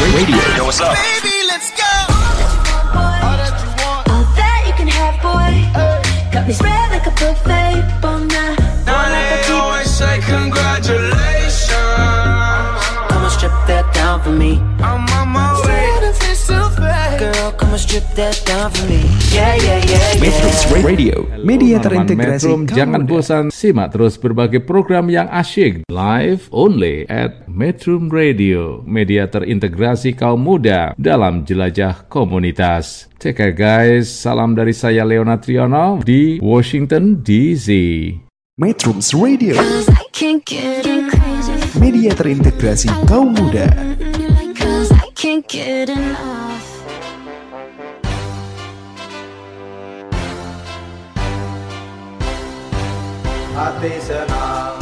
Radio. Yo, what's up? Baby, let's go. All that you can have, boy. Got me spread like a buffet. Bon. Now they always say congratulations. Come and strip that down for me. Yeah. Radio. Media terintegrasi Metrum, jangan muda. bosan simak terus berbagai program yang asyik live only at Metrum Radio, media terintegrasi kaum muda dalam jelajah komunitas. Take care guys, salam dari saya Leona Triono di Washington DC. Metrums Radio, media terintegrasi kaum muda. Cause I can't get enough. Hati senang,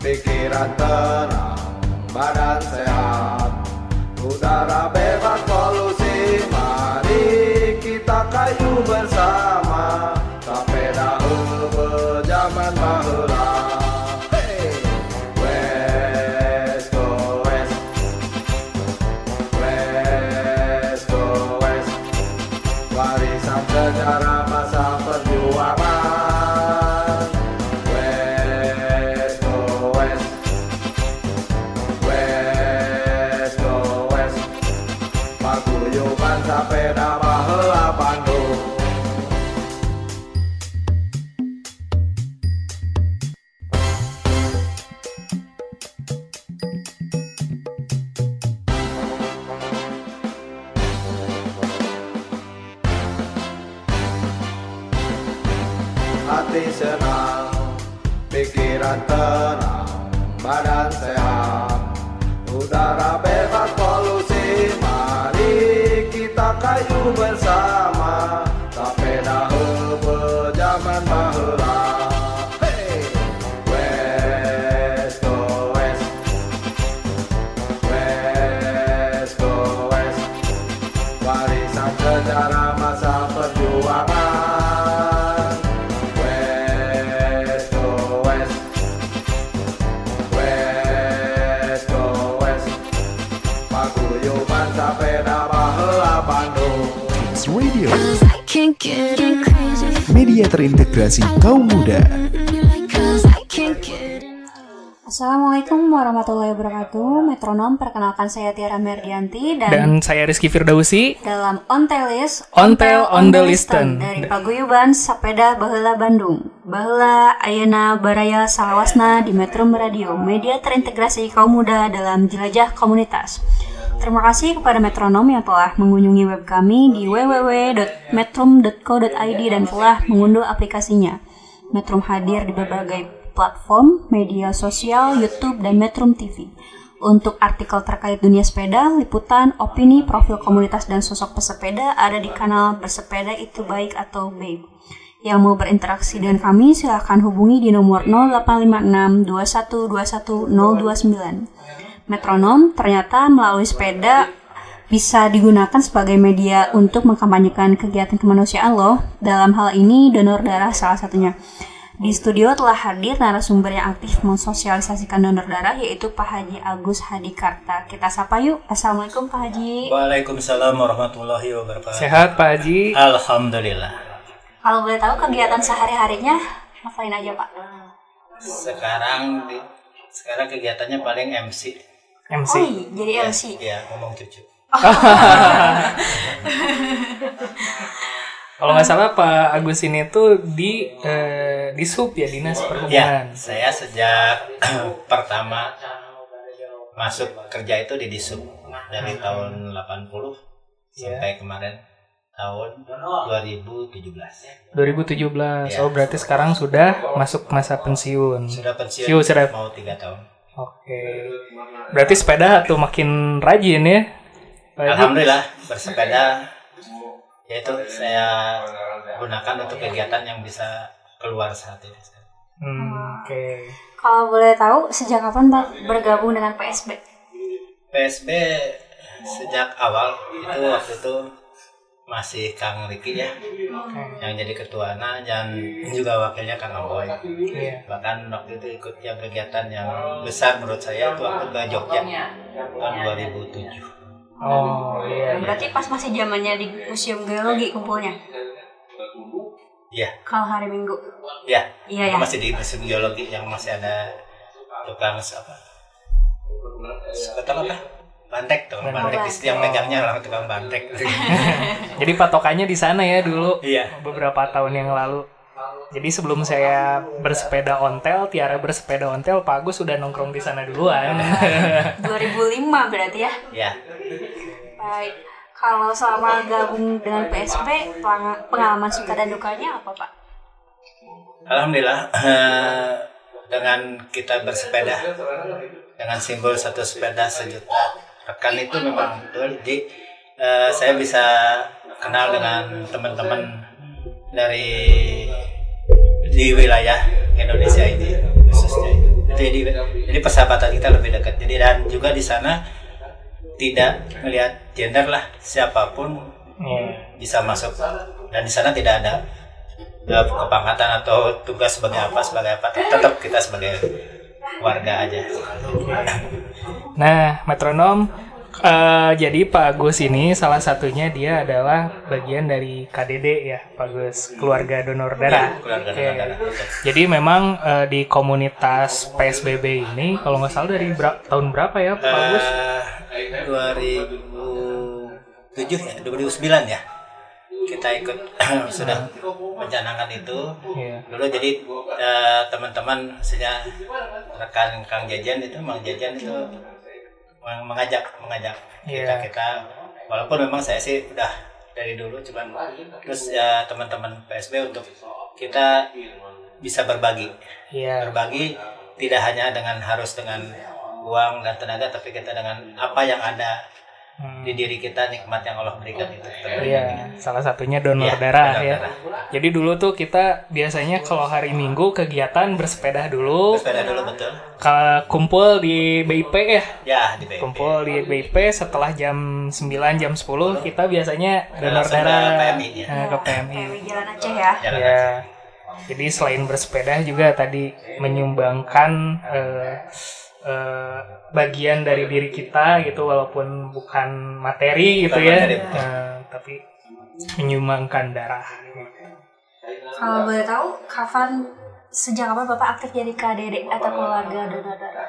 pikiran tenang, badan sehat, udara bebas polusi. Pikiran tenang, badan sehat, udara bebas polusi. Mari kita kayu bersama, Radio, media terintegrasi kaum muda. Assalamualaikum warahmatullahi wabarakatuh. Metronom, perkenalkan saya Tiara Merdianti dan, Dan saya Rizky Firdausi. dalam Ontelis Ontel on the Listen. dari Paguyuban Sapeda Baheula Bandung. Baheula Ayana Baraya Salawasna di Metrum Radio, media terintegrasi kaum muda dalam jelajah komunitas. Terima kasih kepada metronom yang telah mengunjungi web kami di www.metrum.co.id dan telah mengunduh aplikasinya. Metrum hadir di berbagai platform, media sosial, YouTube, dan Metrum TV. Untuk artikel terkait dunia sepeda, liputan, opini, profil komunitas, dan sosok pesepeda ada di kanal Bersepeda Itu Baik atau Baik. Yang mau berinteraksi dengan kami, silahkan hubungi di nomor 0856 2121 029. Metronom ternyata melalui sepeda bisa digunakan sebagai media untuk mengkampanyekan kegiatan kemanusiaan loh. Dalam hal ini donor darah salah satunya. Di studio telah hadir narasumber yang aktif mensosialisasikan donor darah yaitu Pak Haji Agus Hadikarta. Kita sapa yuk. Assalamualaikum Pak Haji. Waalaikumsalam warahmatullahi wabarakatuh. Sehat Pak Haji. Alhamdulillah. Kalau boleh tahu kegiatan sehari-harinya ngapain aja Pak? Sekarang di sekarang kegiatannya paling MC. MC. Oh iya, jadi MC. Iya, ngomong cucu. Kalau nggak salah Pak Agus ini tuh di eh, di sub ya dinas Ya, perhubungan. saya sejak pertama masuk kerja itu di Disub dari tahun 80 sampai kemarin tahun 2017. 2017. Ya. Oh berarti sekarang sudah masuk masa pensiun. Sudah pensiun Siu, sudah. mau tiga tahun. Oke. Berarti sepeda tuh makin rajin ya. Haji? Alhamdulillah bersepeda yaitu saya gunakan untuk kegiatan yang bisa keluar saat ini. Hmm, Oke. Kalau boleh tahu sejak kapan Pak bergabung dengan PSB? PSB sejak awal itu waktu itu masih Kang Riki ya yang jadi ketuanya dan juga wakilnya Kang Aboy Iya. bahkan waktu itu ikut yang kegiatan yang besar menurut saya itu waktu ke Jogja tahun 2007 Oh iya. iya. Berarti pas masih zamannya di Museum Geologi kumpulnya. Iya, Kalau hari Minggu. iya. Iya ya. Masih di museum geologi yang masih ada tukang apa? Betul apa? Bantek tuh, bantek yang megangnya lah tukang bantek. Jadi patokannya di sana ya dulu. Iya. Beberapa tahun yang lalu. Jadi sebelum saya bersepeda ontel, Tiara bersepeda ontel, Pak Agus sudah nongkrong di sana duluan. 2005 berarti ya. Iya. Baik. Kalau selama gabung dengan PSB, pelang- pengalaman suka dan dukanya apa Pak? Alhamdulillah eh, dengan kita bersepeda dengan simbol satu sepeda sejuta rekan itu memang betul. Jadi eh, saya bisa kenal dengan teman-teman dari di wilayah Indonesia ini khususnya. Jadi jadi persahabatan kita lebih dekat. Jadi dan juga di sana tidak melihat gender lah siapa pun Iya. bisa masuk dan di sana tidak ada uh, kepangkatan atau tugas sebagai apa sebagai apa tetap kita sebagai warga aja Nah, metronom eh, jadi Pak Agus ini salah satunya dia adalah bagian dari KDD ya, Pak Agus, keluarga donor darah. Ya, keluarga Oke. donor darah. Jadi memang eh, di komunitas PSBB ini kalau nggak salah dari bera- tahun berapa ya, Pak Agus? Eh, 2007 ya 2009 ya kita ikut sudah mencanangkan itu Iya. dulu jadi eh, teman-teman maksudnya rekan Kang Jajan itu Mang Jajan itu meng- mengajak mengajak kita Iya. kita walaupun memang saya sih udah dari dulu cuman terus ya teman-teman PSB untuk kita bisa berbagi Iya. berbagi tidak hanya dengan harus dengan uang dan tenaga tapi kita dengan apa yang ada Hmm. di diri kita nikmat yang Allah berikan itu kita berikan. Iya, salah satunya donor Iya, darah donor ya. darah. Jadi dulu tuh kita biasanya kalau hari Minggu kegiatan bersepeda dulu, Bersepeda dulu betul. ke- kumpul di BIP ya. Ya di BIP. Kumpul di BIP setelah jam 9 jam 10 kita biasanya donor ke darah PMI, ya. eh, ke PMI. Kayak Jalan Aceh ya. Jalan Ya. Jadi selain bersepeda juga tadi menyumbangkan eh, eh, bagian dari diri kita gitu walaupun bukan materi gitu Bukan ya, materi. Eh, tapi menyumbangkan darah. Kalau boleh tahu, kapan sejak apa Bapak aktif jadi KDD atau keluarga donor darah?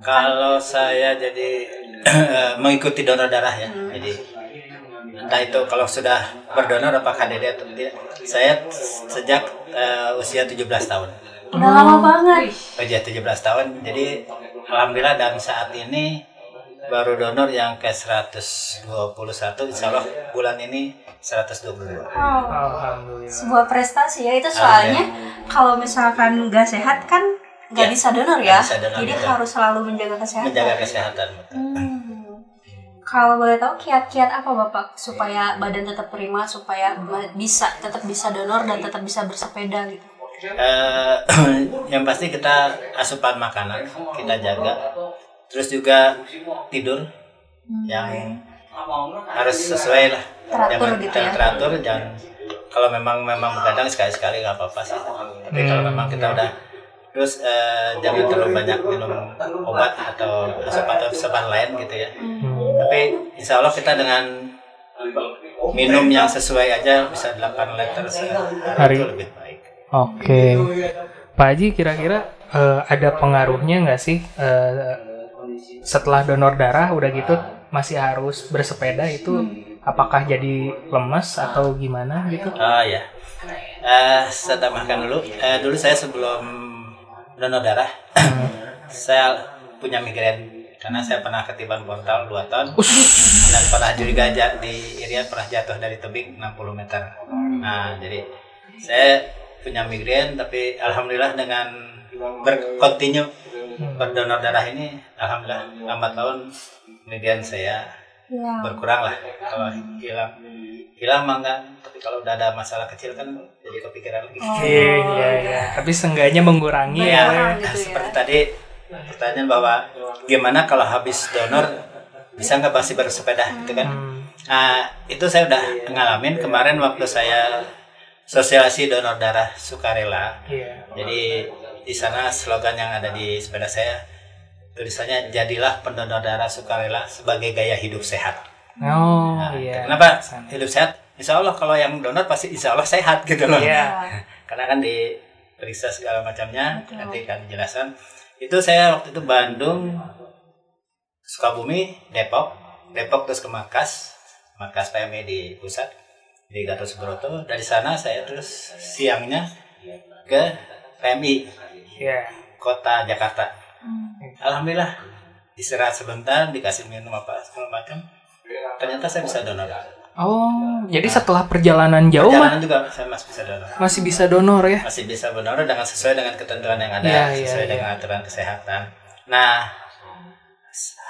Kalau saya jadi mengikuti donor darah ya, jadi entah itu kalau sudah berdonor apa KDD atau tidak, saya sejak eh, usia 17 tahun. Udah lama banget. Usia 17 tahun, jadi alhamdulillah dan saat ini baru donor yang ke 121, insya Allah bulan ini 122. Wow. Alhamdulillah. Sebuah prestasi ya itu soalnya kalau misalkan nggak sehat kan nggak Ya, bisa donor ya. bisa donor, Jadi betul. harus selalu menjaga kesehatan. Menjaga kesehatan. betul. Hmm. Kalau boleh tahu kiat-kiat apa Bapak supaya badan tetap prima, supaya bisa tetap bisa donor dan tetap bisa bersepeda gitu. Eh, yang pasti kita asupan makanan kita jaga. Terus juga tidur yang harus sesuai lah. Teratur Jangan- gitu ya. teratur jangan. Kalau memang memang begadang sekali sekali nggak apa apa sih. Tapi kalau memang kita udah terus eh, jangan terlalu banyak minum obat atau asupan asupan lain gitu ya. Tapi insya Allah kita dengan minum yang sesuai aja bisa 8 liter sehari lebih Oke, Pak Haji kira-kira eh, ada pengaruhnya nggak sih eh, setelah donor darah udah gitu masih harus bersepeda itu apakah jadi lemes atau gimana gitu? Oh ya, Eh, saya tambahkan dulu. Eh, dulu saya sebelum donor darah, saya punya migrain karena saya pernah ketiban frontal 2 tahun dan pernah juga di Irian pernah jatuh dari tebing 60 meter. Nah, jadi saya punya migrain tapi alhamdulillah dengan berkontinu berdonor darah ini alhamdulillah lambat tahun migrain saya Ya. berkurang lah. Kalau hilang hilang mah enggak. Tapi kalau udah ada masalah kecil kan jadi kepikiran lagi. Iya, iya, iya. Tapi seenggaknya mengurangi ya. Ya. gitu ya. seperti tadi pertanyaan bahwa gimana kalau habis donor bisa nggak masih bersepeda gitu kan? Nah itu saya udah ngalamin kemarin waktu saya sosialisasi donor darah sukarela Iya. jadi di sana slogan yang ada di sepeda saya tulisannya jadilah pendonor darah sukarela sebagai gaya hidup sehat. Oh Nah, iya. Kenapa hidup sehat? Insya Allah kalau yang donor pasti insya Allah sehat gitu loh. Iya. Karena kan diperiksa segala macamnya, nanti kan dijelaskan. Itu saya waktu itu Bandung, Sukabumi, Depok, Depok terus ke Makas, Makas PMI di pusat di Gatot Subroto. Dari sana saya terus siangnya ke PMI Iya. kota Jakarta. Alhamdulillah istirahat sebentar, dikasih minum apa segala macam. Ternyata saya bisa donor. Oh, jadi setelah perjalanan jauh mah juga saya masih bisa donor. masih bisa donor ya? Masih bisa donor dengan sesuai dengan ketentuan yang ada, Iya, iya, sesuai iya. dengan aturan kesehatan. Nah,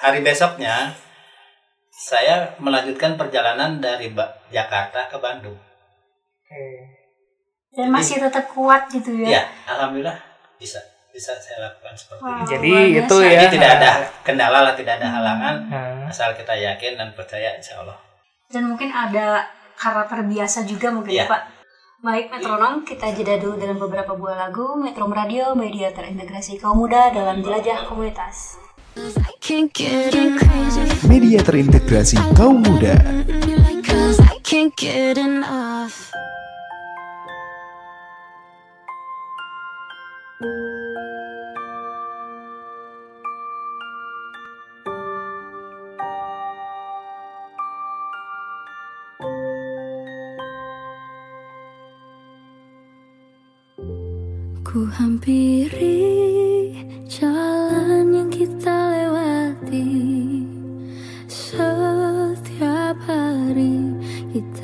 hari besoknya saya melanjutkan perjalanan dari Ba- Jakarta ke Bandung. Dan masih tetap kuat gitu ya. Iya, alhamdulillah bisa bisa saya lakukan seperti Wow, itu. Jadi itu ya. Jadi tidak ada kendala lah, tidak ada halangan. Nah, Asal kita yakin dan percaya insya Allah. Dan mungkin ada karakter biasa juga mungkin Iya. ya Pak. Baik metronom, kita jeda dulu dengan beberapa buah lagu Metro Radio, media terintegrasi kaum muda dalam jelajah komunitas. Media terintegrasi kaum muda. Ku hampiri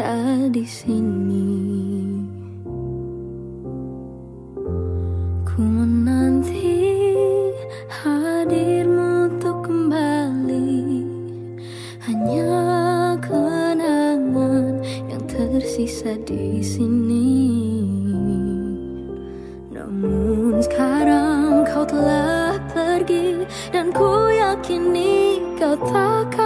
kita di sini. Ku menanti hadirmu untuk kembali hanya kenangan yang tersisa di sini. Namun sekarang kau telah pergi Dan ku yakini kau takkan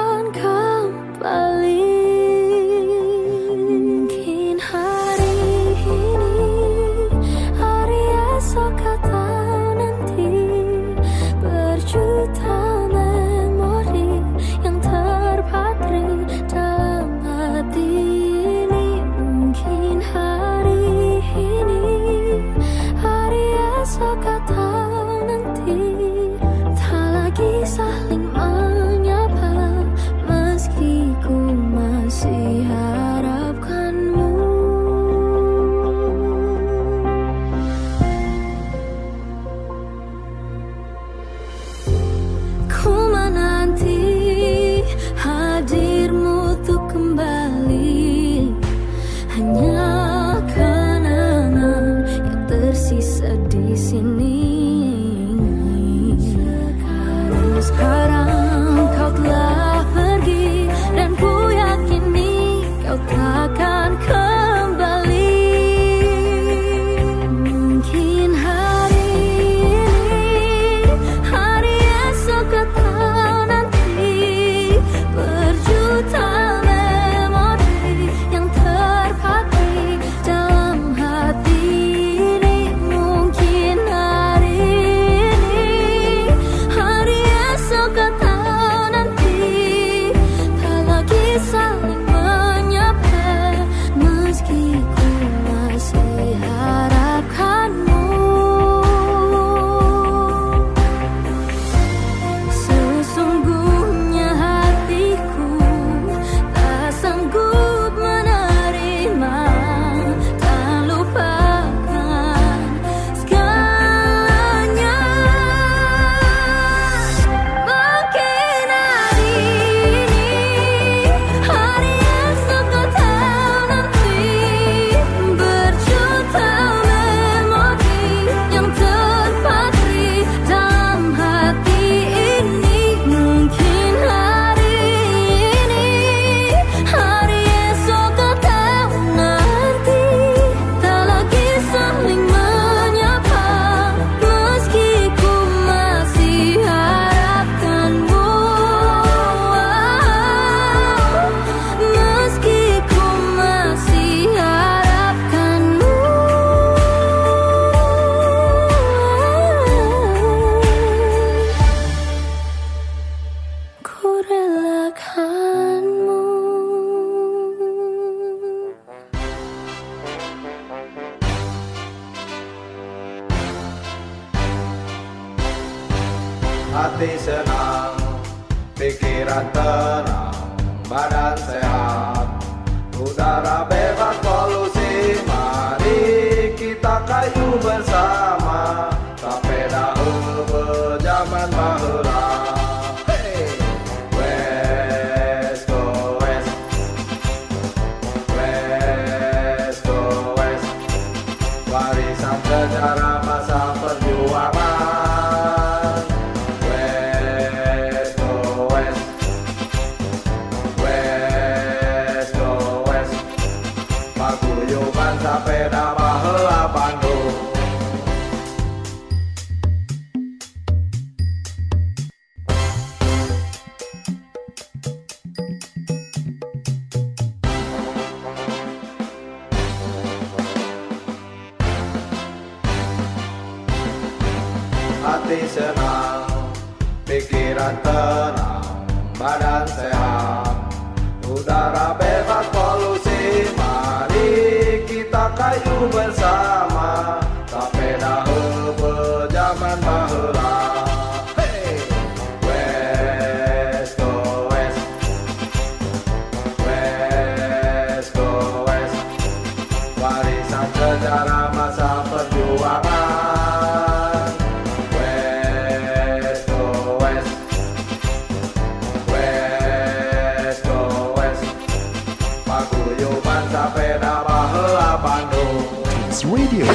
Kids Radio,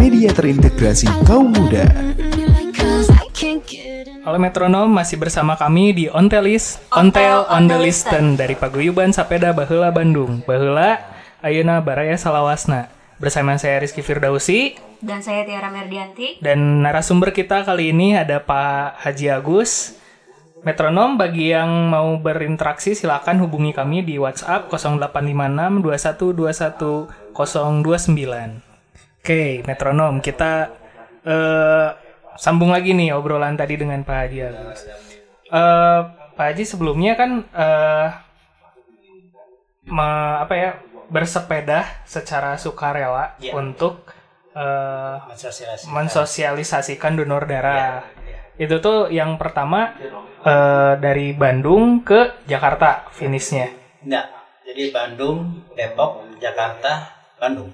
media terintegrasi kaum muda. Halo metronom, masih bersama kami di Ontelis, Ontel on the Listen dari Paguyuban Sapeda Baheula Bandung. Baheula, Ayeuna Baraya Salawasna. Bersama saya Rizky Firdausi Dan saya Tiara Merdianti. dan narasumber kita kali ini ada Pak Haji Agus. Metronom bagi yang mau berinteraksi silakan hubungi kami di WhatsApp 0856 2121 029. Oke, metronom kita eh, sambung lagi nih obrolan tadi dengan Pak Haji Agus. Eh, Pak Haji sebelumnya kan eh, me- apa ya bersepeda secara sukarela Iya. untuk eh, Mensosialisasikan. mensosialisasikan donor darah. Itu tuh yang pertama eh, dari Bandung ke Jakarta finishnya. Enggak. Jadi Bandung, Depok, Jakarta, Bandung.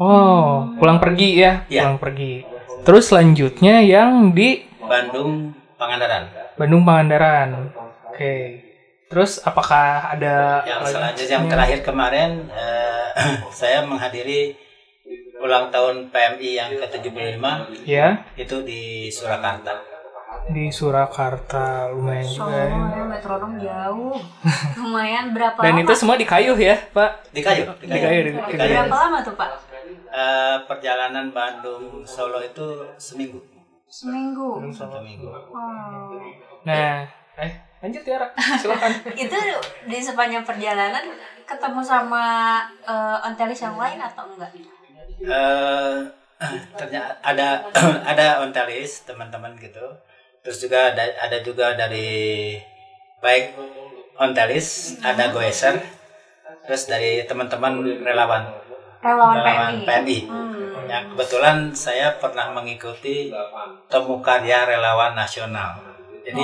Oh, pulang pergi ya, Iya. pulang pergi. Terus selanjutnya yang di Bandung, Pangandaran. Bandung Pangandaran. Oke. Terus apakah ada Yang selanjutnya yang terakhir kemarin eh, saya menghadiri ulang tahun PMI yang ke-75 Ya, itu di Surakarta. Di Surakarta lumayan juga. ya. Metronom jauh. Lumayan berapa Dan lama? itu semua di kayu ya, Pak? Di kayu, Di kayu, di, di kayu. Berapa lama tuh Pak? Eh, perjalanan Bandung Solo itu seminggu. Seminggu. Satu minggu. Oh. Nah, eh lanjut Tiara, silakan. Itu di sepanjang perjalanan ketemu sama eh, ontelis yang lain atau enggak? eh ternyata ada ada ontelis teman-teman gitu terus juga ada ada juga dari baik ontelis ada goeser terus dari teman-teman relawan Relawan relawan PMI. PMI Hmm. yang kebetulan saya pernah mengikuti temu karya relawan nasional jadi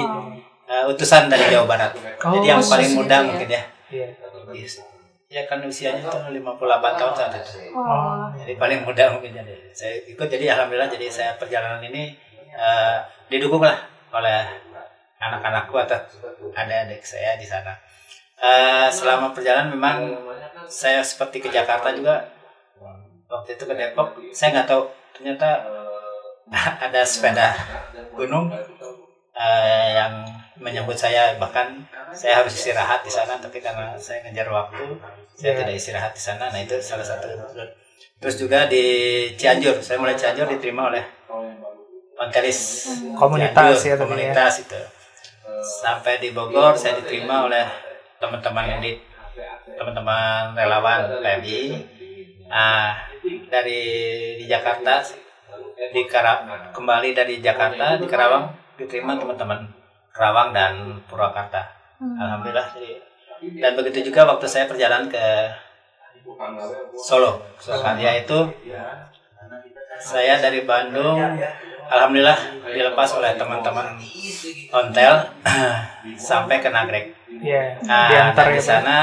eh, utusan dari Jawa Barat Oh, jadi yang paling muda ya? mungkin ya Iya. Yes. ya kan usianya tuh 58 tahun saat itu Oh. jadi paling muda mungkin jadi saya ikut jadi alhamdulillah jadi saya perjalanan ini eh, didukung lah oleh anak-anakku atau adik-adik saya di sana. Eh, selama perjalanan memang saya seperti ke Jakarta juga. Waktu itu ke Depok saya nggak tahu ternyata ada sepeda gunung eh, yang menyambut saya. Bahkan saya harus istirahat di sana tapi karena saya ngejar waktu saya Ya. tidak istirahat di sana. Nah itu salah satu. Terus juga di Cianjur saya mulai Cianjur diterima oleh Ontelis Komunitas ya Cianjur, ya. komunitas itu. Sampai di Bogor saya diterima oleh teman-teman di teman-teman relawan PMI nah dari di Jakarta di Kara, kembali dari Jakarta di Karawang diterima teman-teman Karawang dan Purwakarta. Alhamdulillah. Jadi dan begitu juga waktu saya perjalanan ke Solo. Surakarta itu saya dari Bandung alhamdulillah dilepas oleh teman-teman ontel sampai ke Nagrek. Ya, Nah, di ya, sana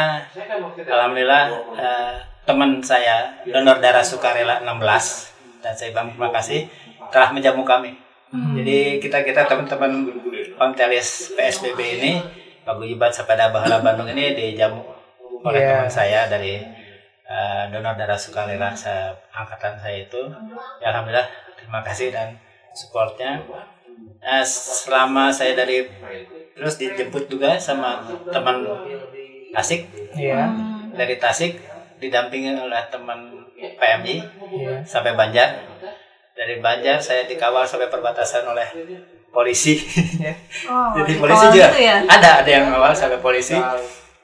alhamdulillah eh, teman saya donor darah sukarela 16 dan saya bilang terima kasih telah menjamu kami. Jadi kita kita teman-teman ontelis PSBB ini paguyuban sepeda bahala Bandung ini dijamu oleh Iya. teman saya dari eh, donor darah sukarela angkatan saya itu. Ya, alhamdulillah terima kasih dan supportnya. Eh, selama saya dari terus dijemput juga sama teman Tasik Iya. dari Tasik didampingi oleh teman PMI Iya. sampai Banjar dari Banjar saya dikawal sampai perbatasan oleh polisi Oh, jadi polisi juga gitu ya? ada ada yang awal sampai polisi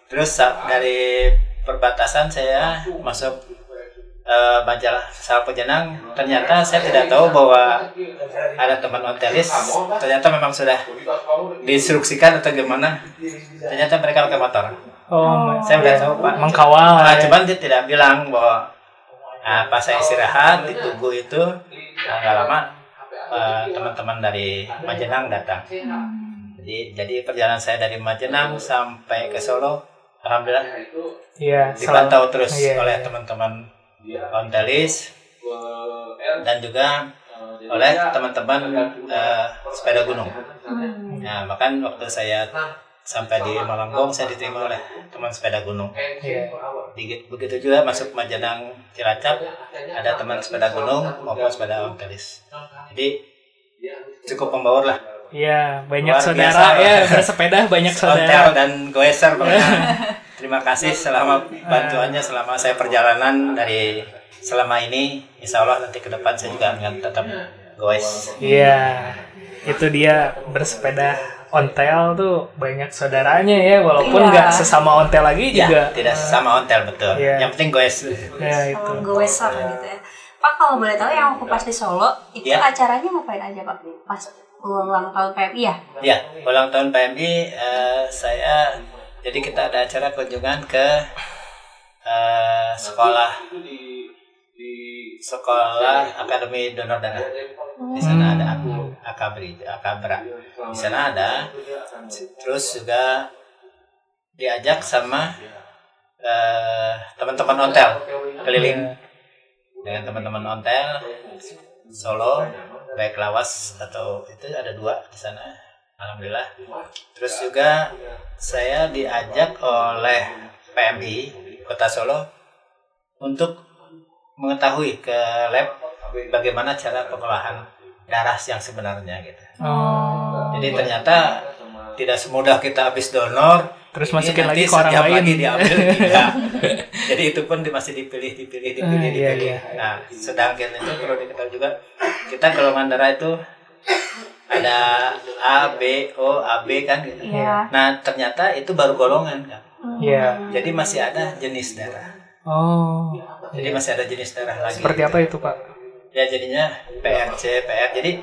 terus sa- dari perbatasan saya masuk eh, Banjar Sal Pejenang. Ternyata saya tidak tahu bahwa ada teman ontelis ternyata memang sudah diinstruksikan atau gimana. Ternyata mereka pakai motor. Oh, saya iya. tahu pak. Mengkawal. Nah, ya. cuman dia tidak bilang bahwa nah, pas saya istirahat ditunggu itu nah, nggak lama eh, teman-teman dari Majenang datang. Jadi jadi perjalanan saya dari Majenang sampai ke Solo alhamdulillah Iya, dipantau terus iya, oleh teman-teman ontelis dan juga oleh teman-teman eh, sepeda gunung. Nah, bahkan waktu saya sampai di Malangbong saya diterima oleh teman sepeda gunung. Iya. Di- Begitu juga masuk Majenang Cilacap ada teman sepeda gunung maupun sepeda ontelis. Jadi cukup membaur lah. Iya, banyak Luar saudara biasa. ya bersepeda banyak Ontel saudara. dan goeser pokoknya. Terima kasih selama bantuannya selama saya perjalanan dari selama ini. Insya Allah nanti ke depan saya juga akan tetap goes. Iya, itu dia bersepeda ontel tuh banyak saudaranya ya, walaupun Iya. nggak sesama ontel lagi Ya, juga. tidak sama ontel betul. Iya. Yang penting goes. Ya itu. Gitu ya. Pak kalau boleh tahu yang aku pas di Solo itu Ya. acaranya ngapain aja Pak? Pas ulang tahun PMI ya? Ya, ulang tahun PMI eh, saya jadi kita ada acara kunjungan ke eh, sekolah. sekolah Akademi Donor Darah. Di sana ada aku Akabri, Akabra. Di sana. Ada. Terus juga diajak sama eh, teman-teman ontel keliling dengan teman-teman ontel Solo baik lawas atau itu ada dua di sana alhamdulillah terus juga saya diajak oleh PMI Kota Solo untuk mengetahui ke lab bagaimana cara pengolahan darah yang sebenarnya gitu Oh. jadi ternyata tidak semudah kita habis donor Terus ini masukin nanti lagi ke orang lain. lagi diambil tidak jadi itu pun masih dipilih dipilih dipilih Ah, iya, dipilih iya. nah sedangkan itu perlu diketahui juga kita golongan darah itu ada A B O A B kan gitu Iya. nah ternyata itu baru golongan kan Iya. jadi masih ada jenis darah Oh. jadi masih ada jenis darah lagi Seperti apa itu Pak? ya jadinya PRC PR jadi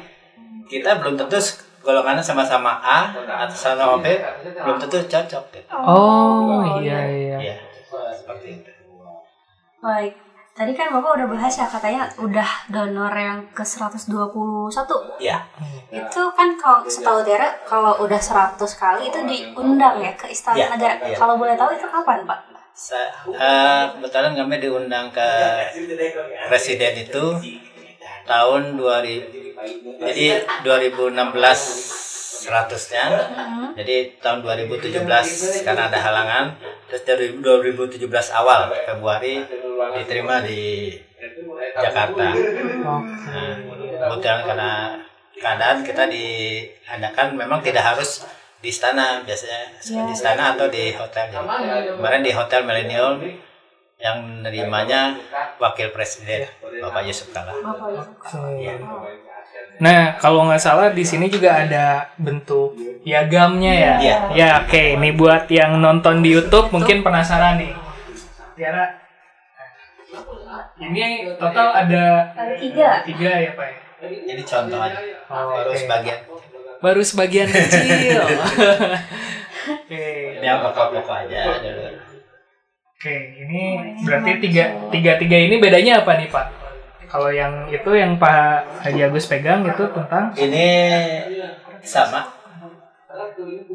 kita belum tentu golongannya sama-sama A atau sama B belum tentu cocok gitu. Oh iya iya. Iya, seperti itu. Baik. Tadi kan Bapak udah bahas ya katanya udah donor yang ke 121. Iya. Itu kan kalau setahu Dera kalau udah 100 kali itu diundang ya ke Istana Iya, Negara. iya. Kalau boleh tahu itu kapan, Pak? Sa- eh, kebetulan kami diundang ke presiden itu tahun 2000 jadi 2016 100-nya jadi tahun 2017 karena ada halangan terus dari 2017 awal Februari diterima di Jakarta Oh. Nah, kebetulan karena keadaan kita diadakan memang tidak harus di istana biasanya di istana atau di hotel. Jadi, kemarin di hotel Millennium yang nerimanya wakil presiden Bapak Yusuf Kala. Bapak Yusuf. Iya. Nah, kalau nggak salah di sini juga ada bentuk piagamnya ya. Iya. Ya, oke. Ini buat yang nonton di YouTube mungkin penasaran nih. Tiara. Ini total ada tiga. tiga ya, Pak? ya? Ini contoh aja. Oh, Baru sebagian. Baru sebagian kecil. Oke. Ini yang pokok-pokok aja dulu. Oke, ini berarti tiga tiga tiga ini bedanya apa nih Pak? Kalau yang itu yang Pak Haji Agus pegang itu tentang Ini sama,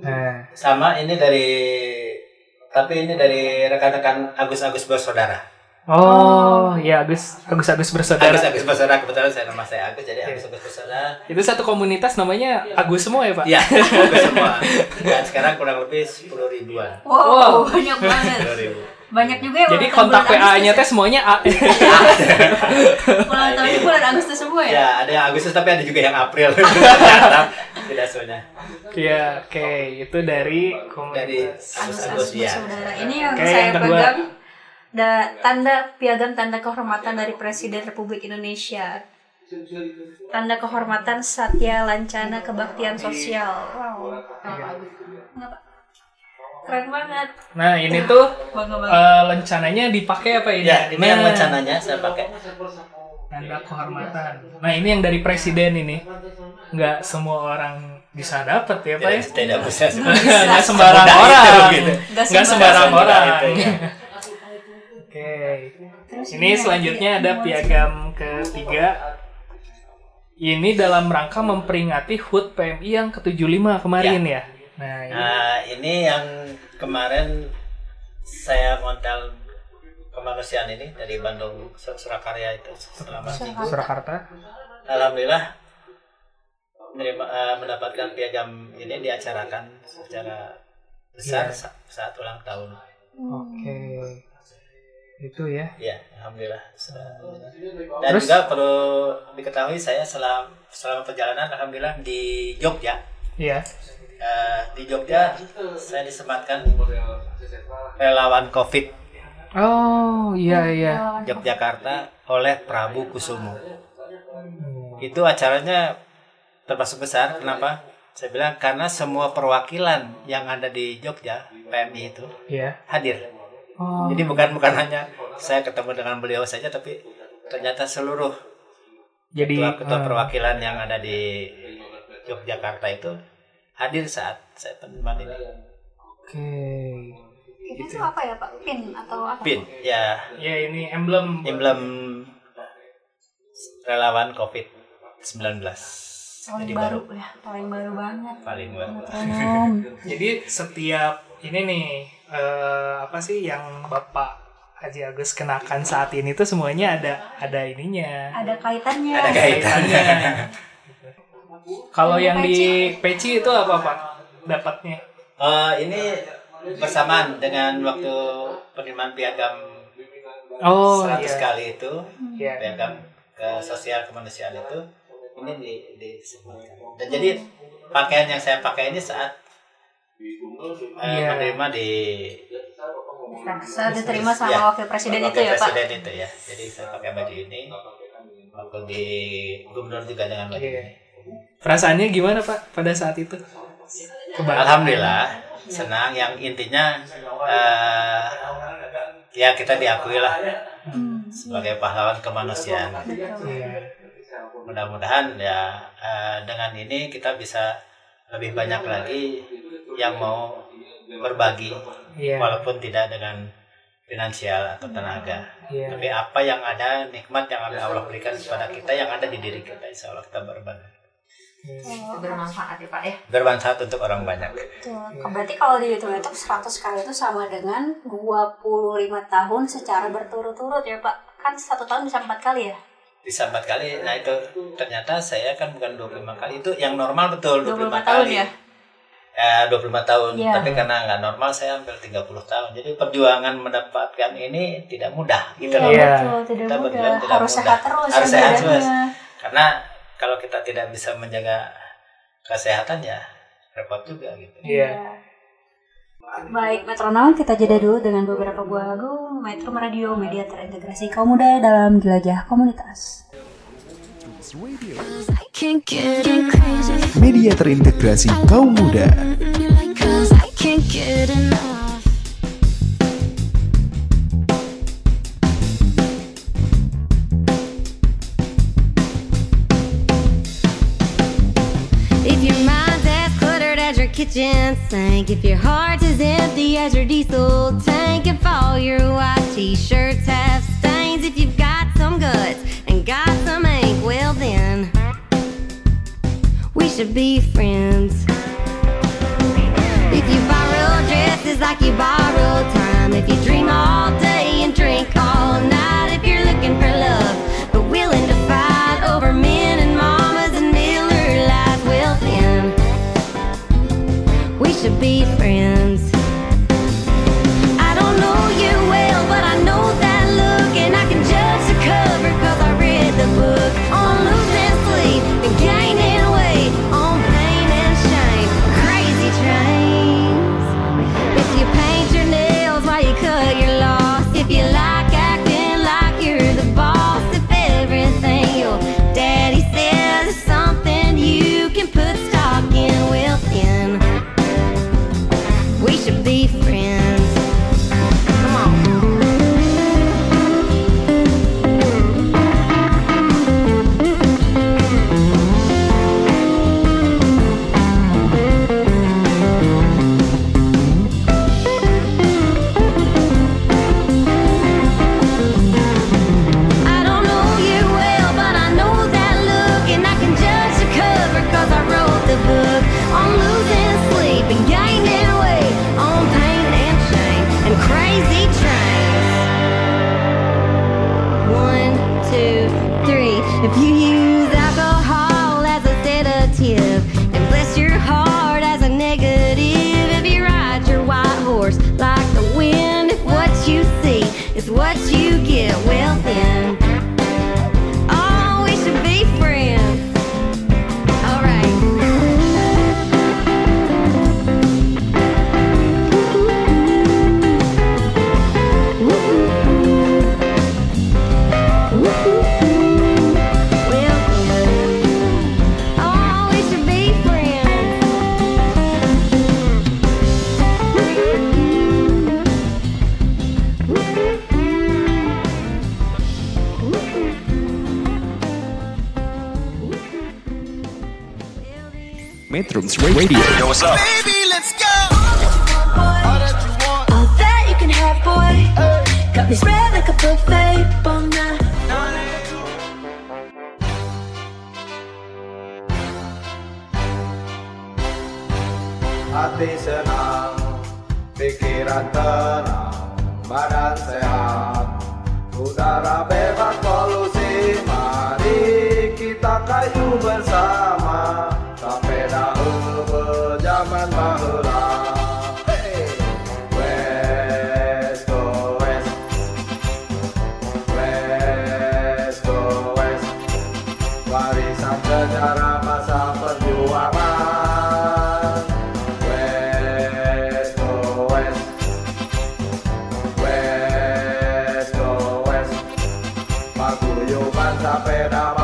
nah, sama ini dari tapi ini dari rekan-rekan Agus-Agus bersaudara. Oh, ya Agus Agus Agus bersaudara. Agus-Agus bersaudara kebetulan saya nama saya Agus jadi Agus-Agus bersaudara. Itu satu komunitas namanya Agus semua ya, Pak? Ya, Agus semua. Dan sekarang kurang lebih 10 ribuan. Wow, banyak banget. 10 ribu. Banyak juga ya. Jadi kontak tahun bulan PA-nya teh Agustus semuanya A. ya. Ulang tahunnya bulan Agustus semua ya? Ya, ada yang Agustus tapi ada juga yang April. Tidak semuanya. Iya, oke. Itu dari Dari komunitas. Agus-Agus ya. Saudara ini yang saya yang kedua. pegang da, tanda piagam tanda kehormatan dari Presiden Republik Indonesia. Tanda kehormatan Satya Lancana Kebaktian Sosial. Wow. Kenapa? Keren banget. Nah, ini tuh Bangga banget. eh, lencananya dipakai apa ini? Ya, ini yang rencananya saya pakai. Tanda kehormatan. Nah, ini yang dari presiden ini. Nggak semua orang bisa dapat ya, Pak ya? Tidak, tidak bisa. Nggak sembarang orang. itu, gitu. Nggak Nggak sembarang orang. itu, ya. Oke. Ini selanjutnya ada piagam ketiga. Ini dalam rangka memperingati HUT PMI yang ke-75 kemarin ya. Nah, ini. Nah, ini yang kemarin saya modal kemanusiaan ini dari Bandung Sur- Surakarya itu selama minggu. Surakarta. Alhamdulillah menerima, eh, mendapatkan piagam ini diacarakan secara besar Iya. sa- saat ulang tahun. Oke. Itu ya. Ya, alhamdulillah. Dan Terus? juga perlu diketahui saya selama selama perjalanan alhamdulillah di Jogja. Iya. Eh, di Jogja saya disematkan relawan Covid Oh, iya iya. Yogyakarta oleh Prabu Kusumo. Itu acaranya termasuk besar. Kenapa? Saya bilang karena semua perwakilan yang ada di Jogja PMI itu Iya. hadir. Oh. Jadi bukan bukan hanya saya ketemu dengan beliau saja, tapi ternyata seluruh Jadi ketua-ketua eh, perwakilan yang ada di Yogyakarta itu hadir saat saya penerimaan ini. Oke. Itu tuh apa ya Pak? Pin atau apa? Pin, ya Ya ini emblem emblem relawan COVID-19. Paling Jadi baru baru ya, paling baru banget. paling baru. Jadi setiap ini nih eh, apa sih yang Bapak Haji Agus kenakan saat ini tuh semuanya ada ada ininya. Ada kaitannya. Ada kaitannya. Kalau yang di peci itu apa Pak? Dapatnya? Eh, ini bersamaan dengan waktu penerimaan piagam Oh 100 iya. kali itu, Iya. piagam ke sosial kemanusiaan itu, ini di, disematkan. Dan jadi pakaian yang saya pakai ini saat eh, Iya. menerima di Saat diterima sama Ya. wakil presiden itu ya Pak. presiden itu ya. Jadi saya pakai baju ini. Waktu di gubernur juga dengan baju Iya. ini. Perasaannya gimana Pak pada saat itu? Kebahagiaan. Alhamdulillah senang yang intinya eh, ya kita diakui lah sebagai pahlawan kemanusiaan. Mudah-mudahan ya eh, dengan ini kita bisa lebih banyak lagi yang mau berbagi Iya. walaupun tidak dengan finansial atau tenaga. Iya. Tapi apa yang ada nikmat yang Allah berikan kepada kita yang ada di diri kita insya Allah kita berbagi. Bermanfaat ya Pak ya. Bermanfaat untuk orang banyak. Betul. Berarti kalau dihitung itu 100 kali itu sama dengan 25 tahun secara berturut-turut ya Pak. Kan satu tahun bisa empat kali ya? Bisa empat kali. Nah itu ternyata saya kan bukan 25 kali itu yang normal betul 25, 25 tahun kali. ya? Ya, 25 tahun. Iya. Tapi karena nggak normal saya hampir 30 tahun. Jadi perjuangan mendapatkan ini tidak mudah gitu loh. Iya. betul. Tidak Kita mudah. Harus mudah. sehat terus Harus ya sehat terus. Karena kalau kita tidak bisa menjaga kesehatan ya repot juga gitu. Iya. Baik, metronom kita jeda dulu dengan beberapa buah lagu Metro Radio, media terintegrasi kaum muda dalam jelajah komunitas. Media terintegrasi kaum muda. kitchen sink. If your heart is empty as your diesel tank, if all your white t shirts have stains, if you've got some guts and got some ink, well then, we should be friends. If you borrow dresses like you borrow time, if you dream all day, pera, pera,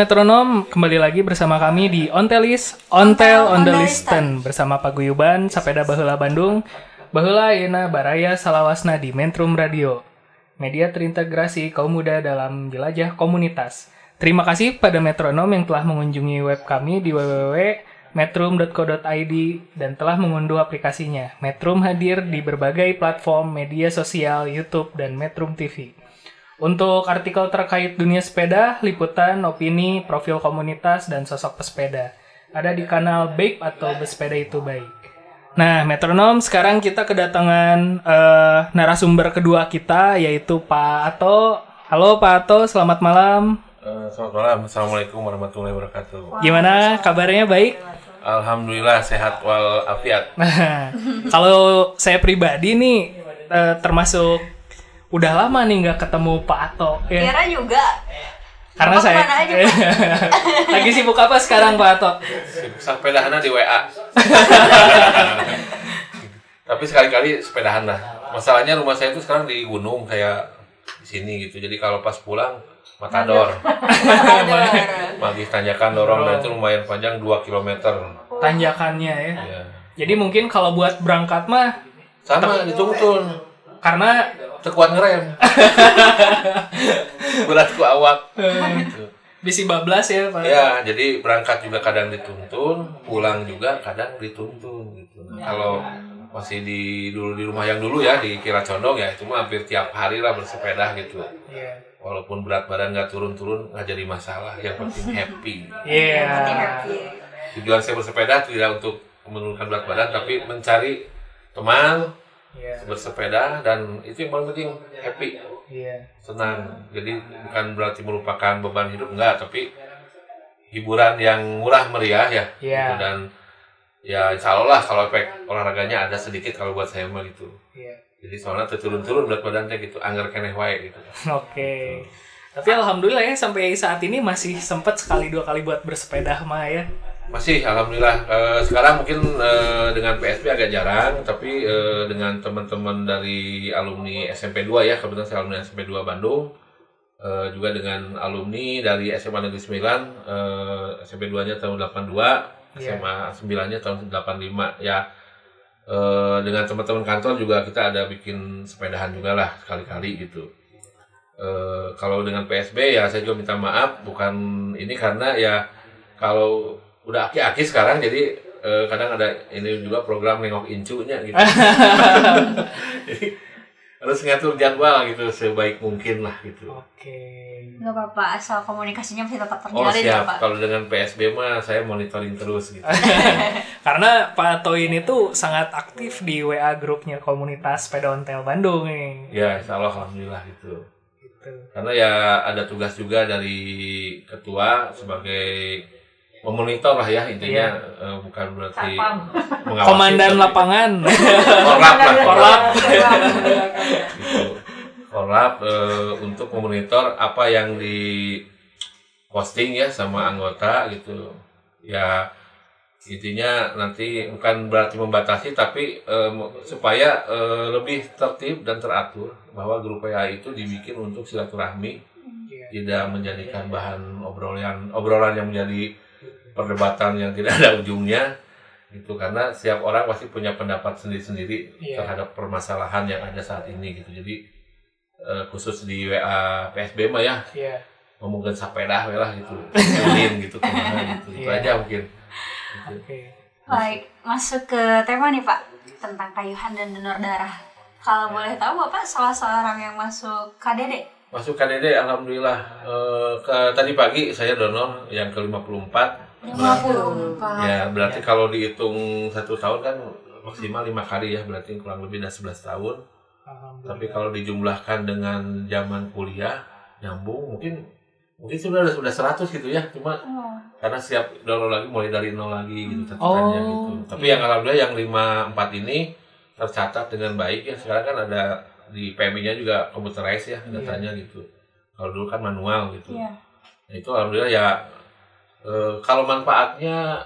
Metronom kembali lagi bersama kami di Ontelis Ontel on the Listen bersama Pak Paguyuban Sapeda Bahula Bandung Bahula Yena Baraya Salawasna di Mentrum Radio Media terintegrasi kaum muda dalam jelajah komunitas Terima kasih pada Metronom yang telah mengunjungi web kami di www.metrum.co.id dan telah mengunduh aplikasinya. Metrum hadir di berbagai platform media sosial, YouTube, dan Metrum TV. Untuk artikel terkait dunia sepeda, liputan, opini, profil komunitas, dan sosok pesepeda. Ada di kanal Baik atau Bersepeda Itu Baik. Nah, metronom, sekarang kita kedatangan uh, narasumber kedua kita, yaitu Pak Ato. Halo Pak Ato, selamat malam. Eh, selamat malam, Assalamualaikum warahmatullahi wabarakatuh. Gimana kabarnya baik? Alhamdulillah sehat walafiat. Nah, kalau saya pribadi nih, uh, termasuk udah lama nih nggak ketemu Pak Ato ya. Kira juga. Karena Bapak saya aja, lagi sibuk apa sekarang Pak Ato? Sepedahana di WA. Tapi sekali-kali sepedahan lah. Masalahnya rumah saya itu sekarang di gunung kayak di sini gitu. Jadi kalau pas pulang matador. Magih tanjakan dorong dan itu lumayan panjang 2 km. Tanjakannya ya. Ya. Jadi mungkin kalau buat berangkat mah Sama dituntun. karena Tekuat ngerem. Berat ku awak. Gitu. bisi bablas ya Pak. Ya, jadi berangkat juga kadang dituntun, pulang juga kadang dituntun gitu. Nah, kalau masih di dulu di rumah yang dulu ya di Kira Condong ya itu mah hampir tiap hari lah bersepeda gitu. Iya. Walaupun berat badan nggak turun-turun nggak jadi masalah, yang penting happy. Iya. Tujuan saya bersepeda tidak untuk menurunkan berat badan tapi mencari teman Iya. bersepeda dan itu yang paling penting happy Iya. senang jadi bukan berarti merupakan beban hidup enggak tapi hiburan yang murah meriah ya Iya. gitu. dan ya insya Allah lah kalau efek olahraganya ada sedikit kalau buat saya mah gitu Iya. jadi soalnya turun-turun berat badannya gitu anggar keneh wae gitu Oke. Tapi alhamdulillah ya sampai saat ini masih sempat sekali dua kali buat bersepeda mah ya. Masih alhamdulillah. Eh, sekarang mungkin eh, dengan PSB agak jarang tapi eh, dengan teman-teman dari alumni SMP 2 ya kebetulan saya alumni SMP 2 Bandung Eh, juga dengan alumni dari SMA Negeri 9 eh, SMP 2 nya tahun 82 Iya. SMA 9 nya tahun 85 ya. Eh, dengan teman-teman kantor juga kita ada bikin sepedahan juga lah sekali-kali gitu. Eh, kalau dengan PSB ya saya juga minta maaf bukan ini karena ya kalau udah aki-aki sekarang jadi eh, kadang ada ini juga program nengok incunya gitu jadi harus ngatur jadwal gitu sebaik mungkin lah gitu Oke. Nggak apa-apa, asal komunikasinya masih tetap oh terjalin ya siap Pak. kalau dengan PSB mah saya monitoring terus gitu Karena Pak Ato ini tuh sangat aktif di WA grupnya komunitas sepeda ontel Bandung nih. ya insya Allah alhamdulillah gitu Gitu. karena ya ada tugas juga dari ketua sebagai memonitor lah ya intinya eh, bukan berarti mengawasi Komandan tapi- lapangan. korlap lah Korlap. gitu. Korlap eh, untuk memonitor apa yang di posting ya sama anggota gitu ya intinya nanti bukan berarti membatasi tapi eh, supaya eh, lebih tertib dan teratur bahwa grup WA itu dibikin untuk silaturahmi tidak menjadikan bahan obrolan obrolan yang menjadi perdebatan yang tidak ada ujungnya gitu karena setiap orang pasti punya pendapat sendiri-sendiri Iya. terhadap permasalahan yang ada saat ini gitu jadi eh, khusus di WA PSB mah ya Iya. ngomongin sepeda we lah gitu Ulin gitu ke mana gitu itu Iya. aja mungkin Gitu. Oke. Baik, masuk ke tema nih Pak tentang kayuhan dan donor darah. Kalau boleh tahu Bapak salah seorang yang masuk KDD. masuk KDD alhamdulillah Eh, ke tadi pagi saya donor yang ke 54 54. ya berarti kalau dihitung satu tahun kan maksimal lima kali ya berarti kurang lebih udah 11 tahun. Tapi kalau dijumlahkan dengan zaman kuliah nyambung mungkin mungkin sebenarnya sudah 100 gitu ya cuma karena siap donor lagi mulai dari nol lagi gitu catatannya Oh, gitu. tapi iya. yang alhamdulillah yang 54 ini tercatat dengan baik ya sekarang kan ada di PMI-nya juga computerized ya datanya gitu. Kalau dulu kan manual gitu. Iya. Nah, itu alhamdulillah ya eh, kalau manfaatnya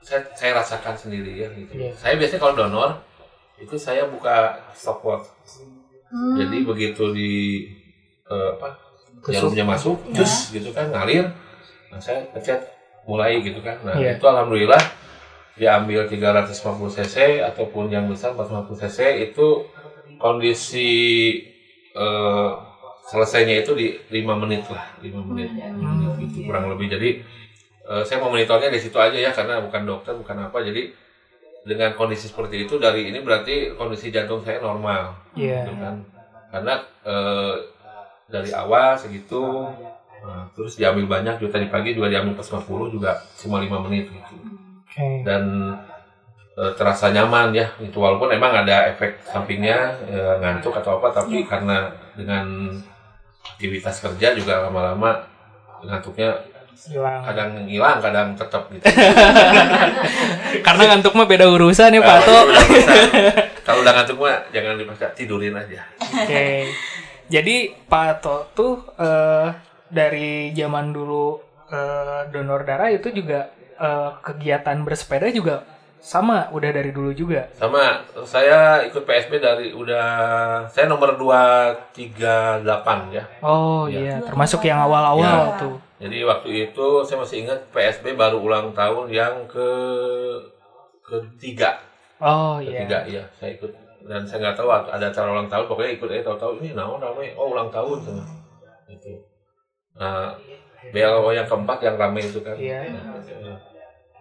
saya, saya rasakan sendiri ya gitu. Iya. Saya biasanya kalau donor itu saya buka stopwatch. Jadi begitu di eh, apa jarumnya masuk, cus gitu kan ngalir. Nah, saya pencet mulai gitu kan. Nah, Iya. itu alhamdulillah diambil 350 cc ataupun yang besar 450 cc itu kondisi eh, selesainya itu di 5 menit lah 5 menit, 5 menit gitu kurang lebih jadi eh, saya mau monitornya di situ aja ya karena bukan dokter bukan apa. Jadi dengan kondisi seperti itu dari ini berarti kondisi jantung saya normal. Iya. gitu kan. Karena eh, dari awal segitu nah, terus diambil banyak juga tadi pagi juga diambil pas 50 juga cuma 5 menit gitu. Oke. dan terasa nyaman ya itu. Walaupun emang ada efek sampingnya eh, ngantuk atau apa tapi karena dengan aktivitas kerja juga lama-lama ngantuknya Hilang. kadang hilang kadang tetap gitu Karena ngantuk mah beda urusan ya Eh, Pak To. kalau udah ngantuk mah jangan dipaksa tidurin aja Oke. Jadi Pak To tuh eh, dari zaman dulu eh, donor darah itu juga eh, kegiatan bersepeda juga sama udah dari dulu juga. sama saya ikut PSB dari udah saya nomor 238 ya Oh Iya. iya, termasuk yang awal-awal Ya. tuh. Jadi waktu itu saya masih ingat PSB baru ulang tahun yang ke ketiga, Oh iya. ketiga ya saya ikut dan saya nggak tahu ada acara ulang tahun pokoknya ikut eh tahu-tahu ini naon namanya oh ulang tahun sana. Gitu. Nah BLO yang keempat yang ramai itu kan. Iya.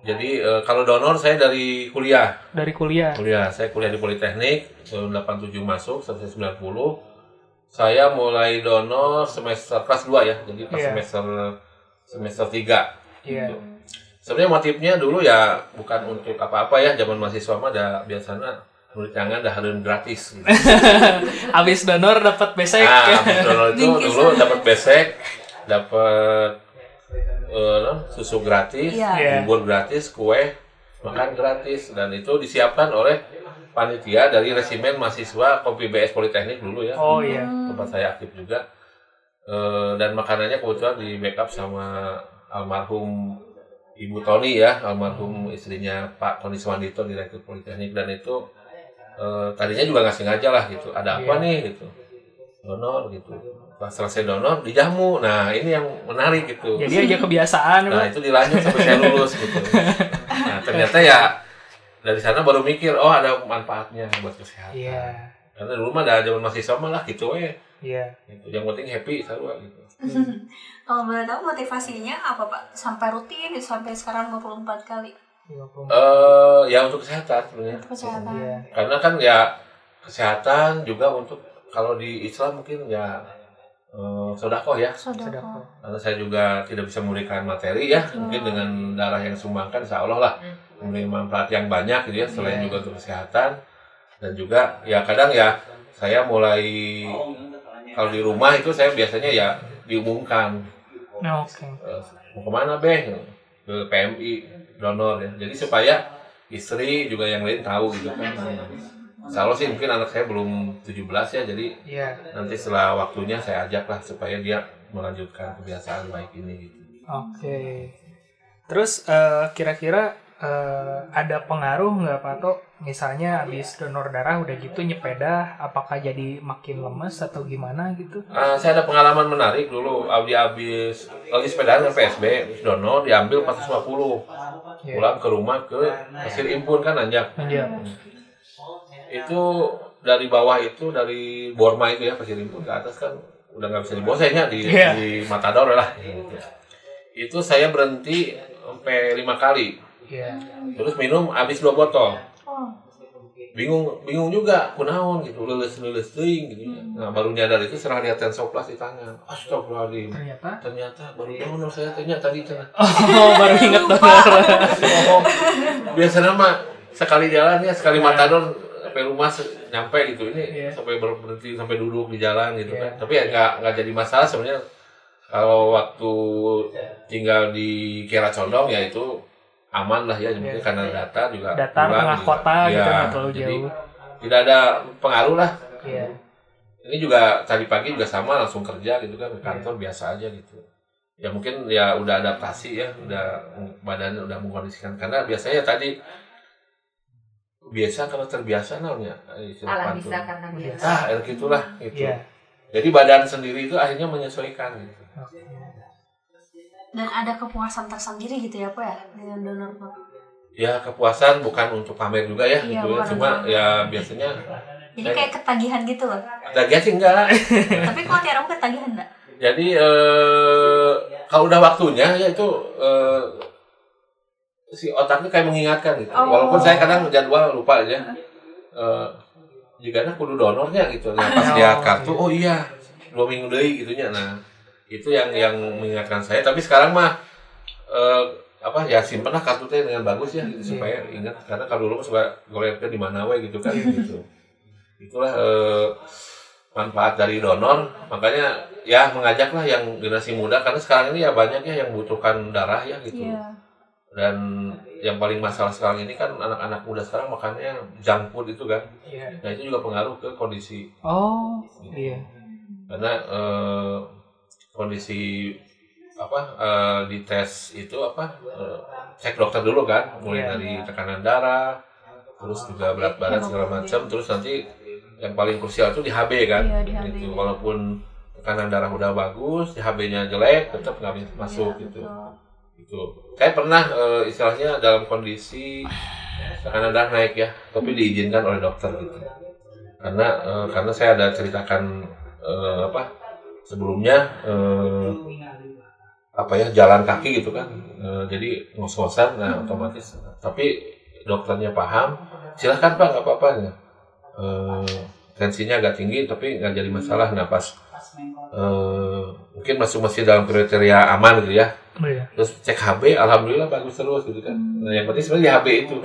Jadi eh, kalau donor saya dari kuliah, Dari kuliah. kuliah saya kuliah di Politeknik tahun 87 masuk sampai 90 saya mulai donor semester kelas 2 ya jadi pas Iya. semester semester 3 Iya. sebenarnya motifnya dulu ya bukan untuk apa-apa ya zaman mahasiswa mah ada biasanya nulis tangan dah harus gratis gitu. Habis donor dapat besek. nah habis donor itu dulu dapat besek dapat eh, non, susu gratis Iya. bubur gratis kue makan gratis dan itu disiapkan oleh panitia dari resimen mahasiswa Kopi BS Politeknik dulu ya Oh iya. tempat saya aktif juga Eh, dan makanannya kebetulan di backup sama almarhum Ibu Tony ya almarhum istrinya Pak Tony Swandito direktur Politeknik dan itu eh, tadinya juga nggak sengaja lah gitu ada apa Iya. nih gitu donor gitu pas selesai donor dijamu nah ini yang menarik gitu Jadi aja kebiasaan Nah itu dilanjut sampai saya lulus gitu. Nah ternyata ya dari sana baru mikir oh ada manfaatnya buat kesehatan. Iya. Karena dulu mah ada zaman masih sama lah gitu ya. Iya. Gitu. Yang penting happy sarua gitu. Kalau boleh tahu motivasinya apa Pak? Sampai rutin sampai sekarang 24 kali. Eh ya untuk kesehatan sebenarnya. Kesehatan. Iya. Karena kan ya kesehatan juga untuk kalau di Islam mungkin ya eh, sodakoh ya. Sodako. Karena saya juga tidak bisa memberikan materi ya. Mungkin dengan darah yang disumbangkan insya Allah lah memberi manfaat yang banyak gitu ya. Selain juga untuk kesehatan dan juga ya kadang ya saya mulai kalau di rumah itu saya biasanya ya diumumkan Nah, Oke. eh, mau ke mana beh ke PMI donor ya. Jadi supaya istri juga yang lain tahu gitu kan. Insya Allah sih mungkin anak saya belum 17 ya jadi Iya. nanti setelah waktunya saya ajak lah supaya dia melanjutkan kebiasaan baik ini gitu. Oke. Terus eh, kira-kira eh, ada pengaruh nggak Pak To? Misalnya habis donor darah udah gitu nyepeda, apakah jadi makin lemes atau gimana gitu? Ah, saya ada pengalaman menarik dulu Abdi habis lagi sepedaan dengan PSB habis donor diambil 450 Iya. pulang ke rumah ke hasil impun kan nanjak Iya. itu dari bawah itu dari Borma itu ya pasir impun ke atas kan udah nggak bisa dibawa saya di, Iya. di Matador lah gitu. itu saya berhenti sampai lima kali Iya. terus minum habis dua botol bingung bingung juga kunaon gitu lulus lulus ting gitu. Ya. nah baru nyadar itu setelah lihat tensoplas di tangan. Astagfirullahaladzim. Ternyata. ternyata baru donor saya ternyata tadi cenah Oh, baru donor. ngomong. Biasanya mah sekali jalan ya sekali matador sampai rumah nyampe gitu. Ini Iya. sampai ber- berhenti sampai duduk di jalan gitu Iya. kan. Tapi ya nggak nggak jadi masalah sebenarnya. Kalau waktu tinggal di Kira Condong ya itu aman lah ya mungkin Iya. karena data juga Data kurang tengah juga. kota gitu Iya, nggak terlalu jadi jauh. tidak ada pengaruh lah Iya. ini juga tadi pagi juga sama langsung kerja gitu kan ke kantor biasa aja gitu ya mungkin ya udah adaptasi ya udah badannya udah mengkondisikan karena biasanya tadi biasa kalau terbiasa namanya eh, istilah pantun. bisa karena biasa. ah ya gitulah gitu Iya. jadi badan sendiri itu akhirnya menyesuaikan gitu Dan ada kepuasan tersendiri gitu ya Pak ya dengan donor Pak. ya kepuasan bukan untuk pamer juga ya Iya, gitu ya cuma untuk- ya biasanya Jadi kayak ketagihan gitu loh. Tagihan sih enggak Tapi kalau tiara ketagihan enggak? Jadi eh, kalau udah waktunya ya itu eh, si otaknya kayak mengingatkan gitu. Oh. Walaupun saya kadang jadwal lupa aja. Eh, jika kudu donornya gitu. Nah, pas lihat kartu, oh iya dua minggu deui gitunya. Nah itu yang yang mengingatkan saya. Tapi sekarang mah eh, apa ya simpen lah kartu teh dengan bagus ya gitu, supaya ingat karena kalau dulu suka goleknya di mana we gitu kan gitu. Itulah eh, manfaat dari donor. Makanya ya mengajaklah yang generasi muda karena sekarang ini ya banyak ya yang butuhkan darah ya gitu. Iya. dan yang paling masalah sekarang ini kan anak-anak muda sekarang makannya junk food itu kan. Iya. nah itu juga pengaruh ke kondisi. Oh, iya. karena eh, kondisi apa eh, di tes itu apa eh, cek dokter dulu kan mulai Iya. dari tekanan darah terus juga berat badan segala macam terus nanti yang paling krusial itu di HB kan Iya, di HB. gitu walaupun tekanan darah udah bagus di HB-nya jelek tetap nggak bisa masuk Iya, gitu betul. itu saya pernah eh, istilahnya dalam kondisi tekanan darah naik ya tapi diizinkan oleh dokter gitu karena eh, karena saya ada ceritakan eh, apa sebelumnya eh, apa ya jalan kaki gitu kan. Eh, jadi ngos-ngosan nah otomatis. Tapi dokternya paham. Silahkan pak nggak apa-apa. Ya. Eh, tensinya agak tinggi tapi nggak jadi masalah. Nah pas eh, mungkin masuk masih dalam kriteria aman gitu ya. Oh, iya. terus cek HB alhamdulillah bagus terus gitu kan. Nah yang penting sebenarnya di HB itu.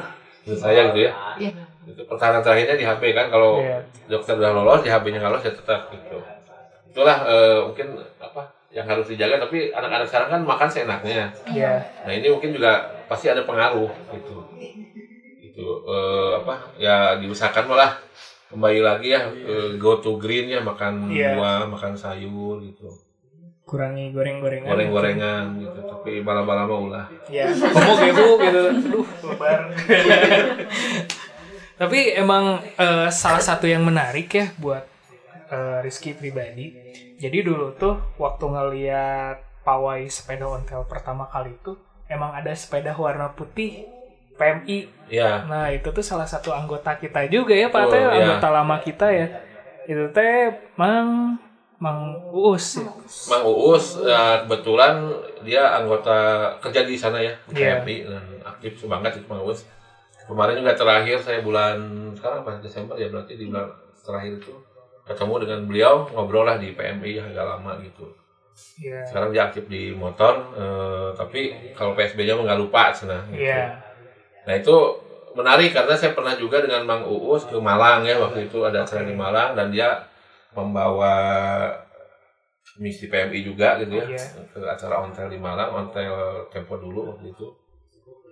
Menurut saya gitu ya. Iya. itu pertahanan terakhirnya di HB kan. Kalau Iya. dokter udah lolos di HB nya nggak lolos ya tetap gitu itulah eh, mungkin apa yang harus dijaga tapi anak-anak sekarang kan makan seenaknya Iya. nah ini mungkin juga pasti ada pengaruh gitu itu eh, apa ya diusahakan malah kembali lagi ya eh, go to green ya makan Iya. buah makan sayur gitu Kurangi goreng-gorengan. goreng-gorengan gitu tapi malam-malam mah ulah Ya, kamu gitu. Aduh, lebar. Tapi emang eh, salah satu yang menarik ya buat eh, Rizky pribadi. Jadi dulu tuh waktu ngeliat pawai sepeda ontel pertama kali itu emang ada sepeda warna putih PMI. ya Nah, itu tuh salah satu anggota kita juga ya, Pak Betul, Teh, ya. anggota lama kita ya. Itu teh Mang Mang Uus. ya. Mang Uus ya, kebetulan dia anggota kerja di sana ya di. PMI dan aktif banget itu Mang Uus kemarin juga terakhir saya bulan sekarang apa Desember ya berarti di bulan terakhir itu ketemu dengan beliau ngobrol lah di PMI ya agak lama gitu Iya. sekarang dia aktif di motor eh, tapi kalau PSB-nya mah nggak lupa sana gitu. Iya. Nah itu menarik karena saya pernah juga dengan Mang Uus ke Malang ya waktu itu ada acara di Malang dan dia membawa misi PMI juga gitu ya Iya. ke acara ontel di Malang ontel Tempo dulu waktu itu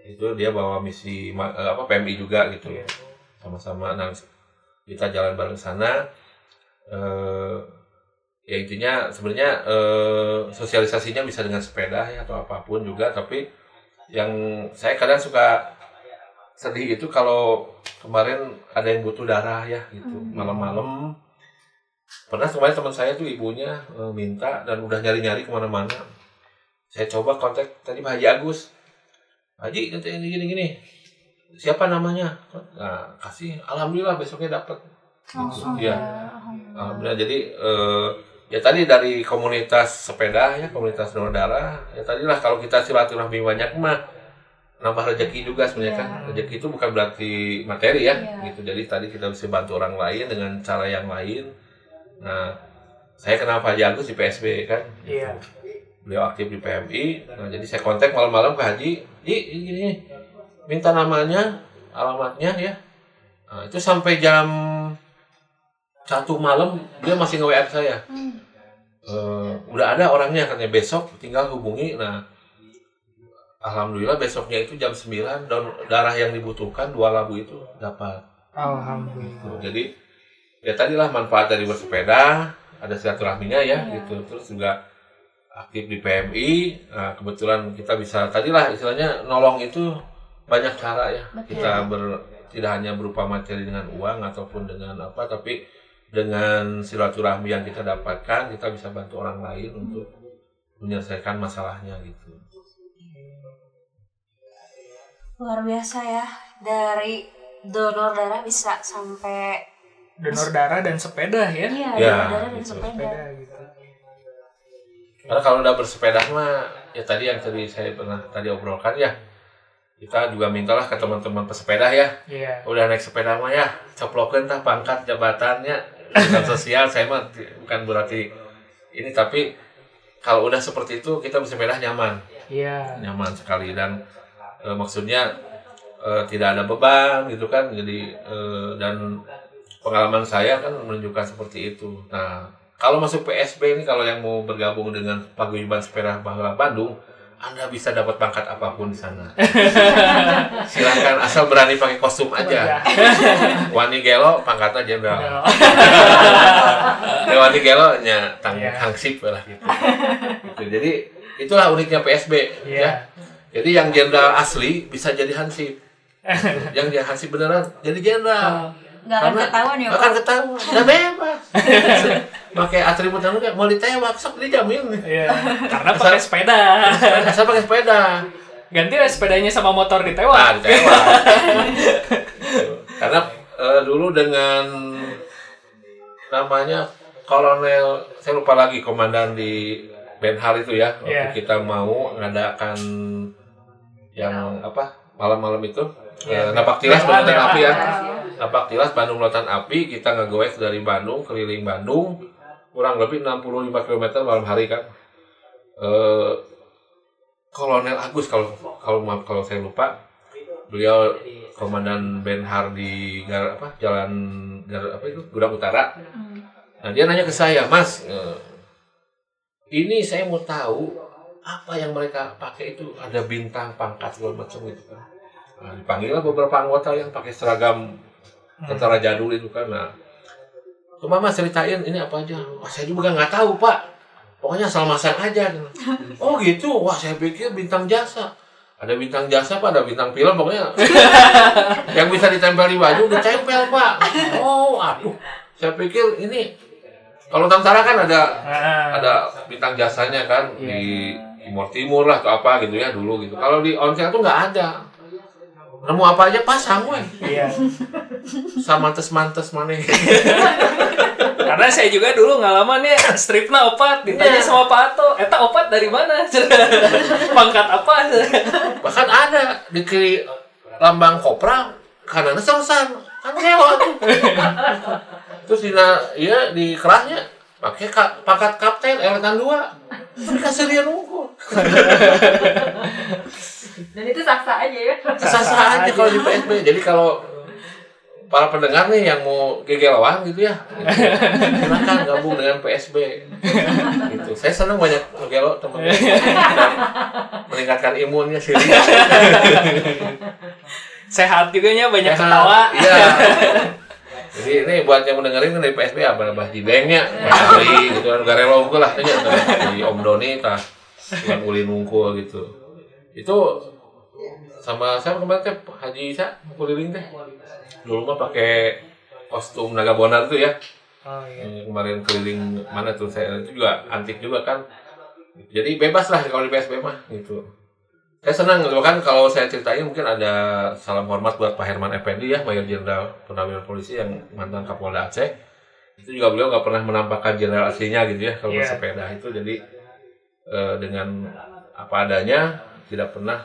itu dia bawa misi eh, apa PMI juga gitu Iya. sama-sama nah kita jalan bareng sana eh ya intinya sebenarnya eh, sosialisasinya bisa dengan sepeda ya atau apa pun juga tapi yang saya kadang suka sedih itu kalau kemarin ada yang butuh darah ya gitu malam-malam. Pernah kemarin teman saya tuh ibunya eh, minta dan udah nyari-nyari ke mana-mana. Saya coba kontak tadi Pak Haji Agus. Haji nanti ini gini gini siapa namanya? Nah kasih alhamdulillah besoknya dapat gitu ya alhamdulillah jadi eh, ya tadi dari komunitas sepeda ya komunitas donor darah ya tadilah kalau kita silaturahmi banyak mah nambah rezeki juga sebenarnya kan. Rezeki itu bukan berarti materi ya Iya. gitu. Jadi tadi kita bisa bantu orang lain dengan cara yang lain. Nah saya kenal Pak Haji Agus di PSB kan Iya. beliau aktif di PMI nah jadi saya kontak malam-malam ke Haji Ji ini gini minta namanya alamatnya ya. Nah, itu sampai jam satu malam dia masih nge WA saya Eh, udah ada orangnya katanya besok tinggal hubungi nah alhamdulillah besoknya itu jam 9 dan darah yang dibutuhkan dua labu itu dapat Alhamdulillah. Gitu. Jadi ya tadilah manfaat dari bersepeda, ada silaturahminya ya gitu. Terus juga aktif di PMI. Nah, kebetulan kita bisa tadilah istilahnya nolong itu banyak cara ya. Kita ber, tidak hanya berupa materi dengan uang ataupun dengan apa, tapi dengan silaturahmi yang kita dapatkan, kita bisa bantu orang lain untuk menyelesaikan masalahnya gitu. Luar biasa ya. Dari donor darah bisa sampai Donor darah dan sepeda ya. iya Ya, donor darah dan gitu. sepeda. Sepeda gitu. Karena kalau udah bersepeda mah ya tadi yang tadi saya pernah tadi obrolkan ya kita juga mintalah ke teman-teman pesepeda ya Iya. udah naik sepeda mah ya ceplokin tah pangkat jabatannya bukan sosial saya mah bukan berarti ini tapi kalau udah seperti itu kita bersepeda nyaman Iya. nyaman sekali dan eh, maksudnya eh, tidak ada beban gitu kan jadi eh, dan pengalaman saya kan menunjukkan seperti itu nah kalau masuk PSB ini kalau yang mau bergabung dengan paguyuban sepeda Bahala Bandung anda bisa dapat pangkat apa pun di sana. Silakan asal berani pakai kostum aja. Wani Gelo pangkatnya jenderal. Ya, Wani Gelo nya tang Iya. hangsip lah gitu. Gitu. Jadi itulah uniknya PSB Iya. ya. Jadi yang jenderal asli bisa jadi hansip. yang dia hansip beneran jadi jenderal. Nggak akan ketahuan ya, Nggak Pak? akan ketahuan. Udah bebas. Pakai atribut anu kayak mau ditewak sok dijamin. Iya. Karena pakai sepeda. Asal pakai sepeda. Ganti lah sepedanya sama motor Nah, ditewak. ditewak. Karena eh, dulu dengan namanya kolonel saya lupa lagi komandan di Benhal itu ya waktu Iya. kita mau mengadakan yang apa malam-malam itu Eh, napak tilas Iya, Lautan api ya. Napak tilas Bandung Lautan api. Kita ngegoes dari Bandung keliling Bandung. Kurang lebih 65 km malam hari kan. Eh Kolonel Agus kalau kalau maaf kalau saya lupa beliau komandan Benhar di Gar, apa jalan Gar, apa itu? Gudang Utara. Nah dia nanya ke saya Mas eh, ini saya mau tahu apa yang mereka pakai itu? Ada bintang pangkat segala macam gitu kan nah, dipanggillah beberapa anggota yang pakai seragam tentara jadul itu kan nah. Cuma mas ceritain ini apa aja? Wah saya juga nggak tahu pak. Pokoknya asal masang aja. Oh gitu? Wah saya pikir bintang jasa. Ada bintang jasa pak ada bintang film pokoknya. Yang bisa ditempel di baju ditempel pak. Oh aduh. Saya pikir ini kalau tentara kan ada Ah. ada bintang jasanya kan di Timur Timur lah atau apa gitu ya dulu gitu. Kalau di onsel tuh nggak ada nemu apa aja pasang weh Iya. samantes mantes mana Karena saya juga dulu ngalamannya stripna opat ditanya Iya. sama Pak Ato, "Eta opat dari mana?" Pangkat apa? bahkan ada di kiri lambang kopra kanan sersan kan hewan terus di na- iya di kerahnya pakai ka- pangkat kapten eletan dua. Dikasih dia nunggu. Dan itu saksa aja ya. sah aja kalau di PSB jadi kalau para pendengar nih yang mau gegelawang gitu ya gitu. silakan gabung dengan PSB gitu. Saya senang banyak ngegelo temen Dan meningkatkan imunnya sih. Sehat juga nya banyak Sehat, ketawa. iya jadi ini buat yang mendengarin kan dari PSB apa bah jibengnya bah Ali gitu kan. Garelo unggul lah tanya di Om Doni tah yang ulin unggul gitu. Itu sama saya kemarin teh Haji Isa kuliling teh. Dulu mah pakai kostum naga bonar tuh ya. Oh iya. yang kemarin keliling mana tuh saya itu juga antik juga kan. Jadi bebas lah kalau di PSB mah gitu saya senang gitu kan kalau saya ceritain mungkin ada salam hormat buat Pak Herman Effendi ya Mayor Jenderal Purnawirawan Polisi yang mantan Kapolda Aceh itu juga beliau nggak pernah menampakkan jenderal aslinya gitu ya kalau Iya. bersepeda itu jadi eh, dengan apa adanya tidak pernah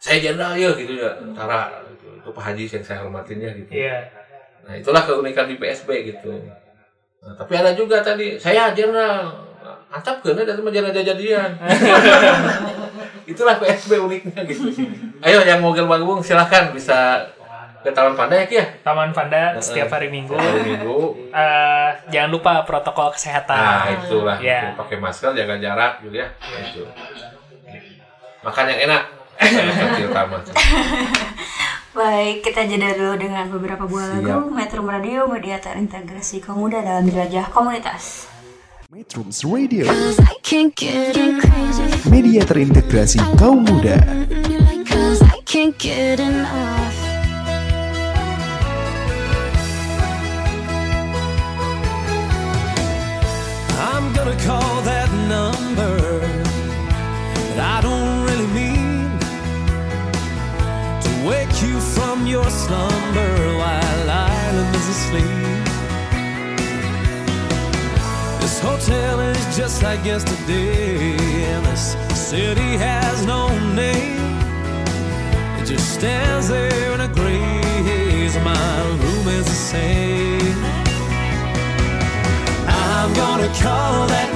saya jenderal ya gitu ya tentara gitu. itu Pak Haji yang saya hormatin ya gitu Iya. Nah itulah keunikan di PSB gitu. Nah, tapi ada juga tadi saya jenderal antap kena dari menjadi jadian. itulah PSB uniknya gitu. Ayo yang mau gabung silahkan bisa ke Taman Pandai ya. Taman Panda setiap hari Minggu. Hari Minggu. Eh, jangan lupa protokol kesehatan. Nah itulah Iya. gitu. pakai masker jaga jarak gitu ya. Gitu. Makan yang enak. Kecil taman. Baik, kita jeda dulu dengan beberapa buah lagu Metro Radio Media Terintegrasi Kaum Muda dalam jelajah komunitas. Metrums Radio, I can't get enough. media terintegrasi kaum muda. Cause I can't get enough. I'm gonna call that number, but I don't really mean to wake you from your slumber while Ireland is asleep. Hotel is just like yesterday, and this city has no name. It just stands there in a gray haze. My room is the same. I'm gonna call that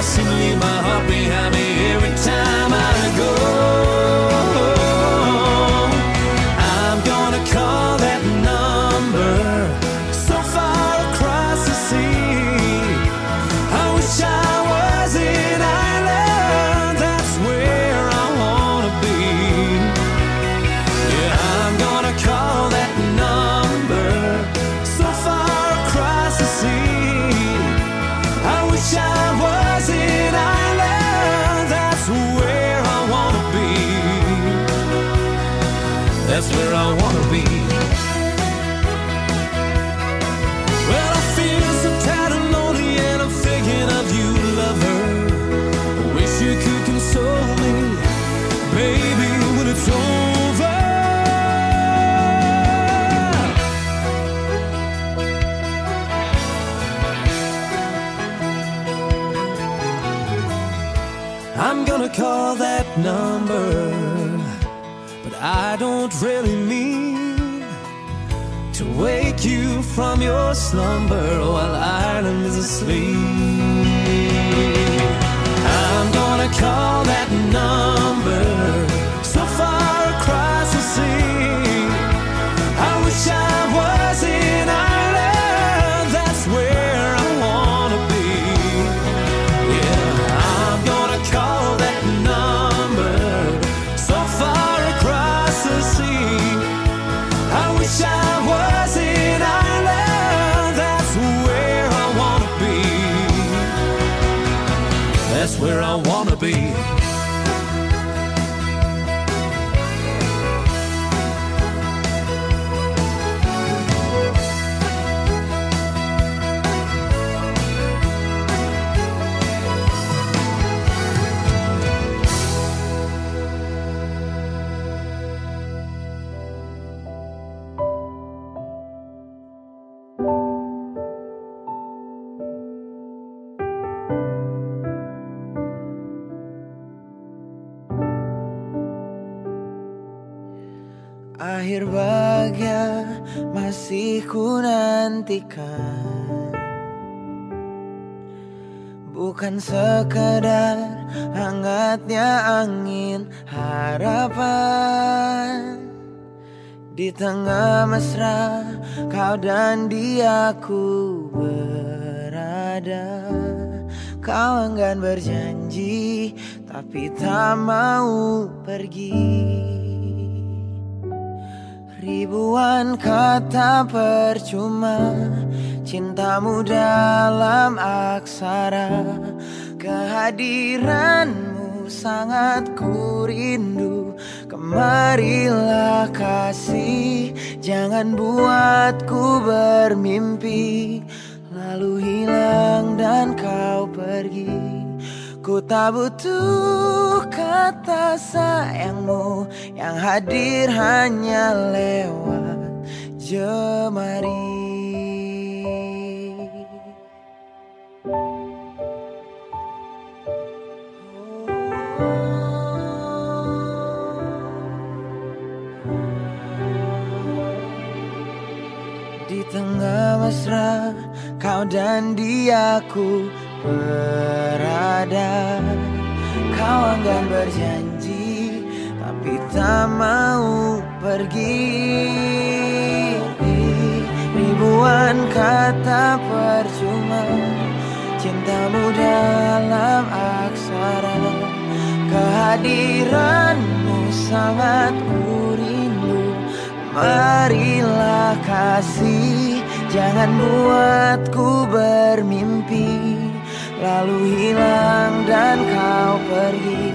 I leave my heart behind me from your slumber while Ireland is asleep. I'm gonna call that number so far across the sea. I wish I was in Ireland. That's where I wanna be. Yeah, I'm gonna call that number so far across the sea. I wish I be. Masih ku nantikan. Bukan sekadar hangatnya angin harapan. Di tengah mesra kau dan dia ku berada. Kau enggan berjanji tapi tak mau pergi Ribuan kata percuma Cintamu dalam aksara. Kehadiranmu sangat ku rindu. Kemarilah kasih Jangan buatku bermimpi. Lalu hilang dan kau pergi Ku tak butuh kata sayangmu Yang hadir hanya lewat jemari. Di tengah mesra kau dan dia ku berada. Kau enggan berjanji tapi tak mau pergi. Ribuan kata percuma Cintamu dalam aksara. Kehadiranmu sangat ku rindu Marilah kasih. Jangan buatku bermimpi Lalu hilang dan kau pergi.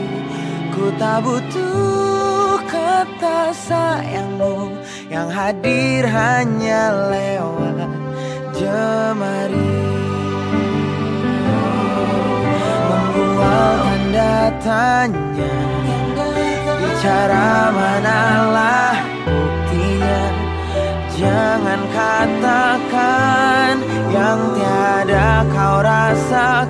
Ku tak butuh kata sayangmu Yang hadir hanya lewat jemari. Membual tanda Anda tanya Bicara manalah buktinya. Jangan katakan yang tiada kau rasakan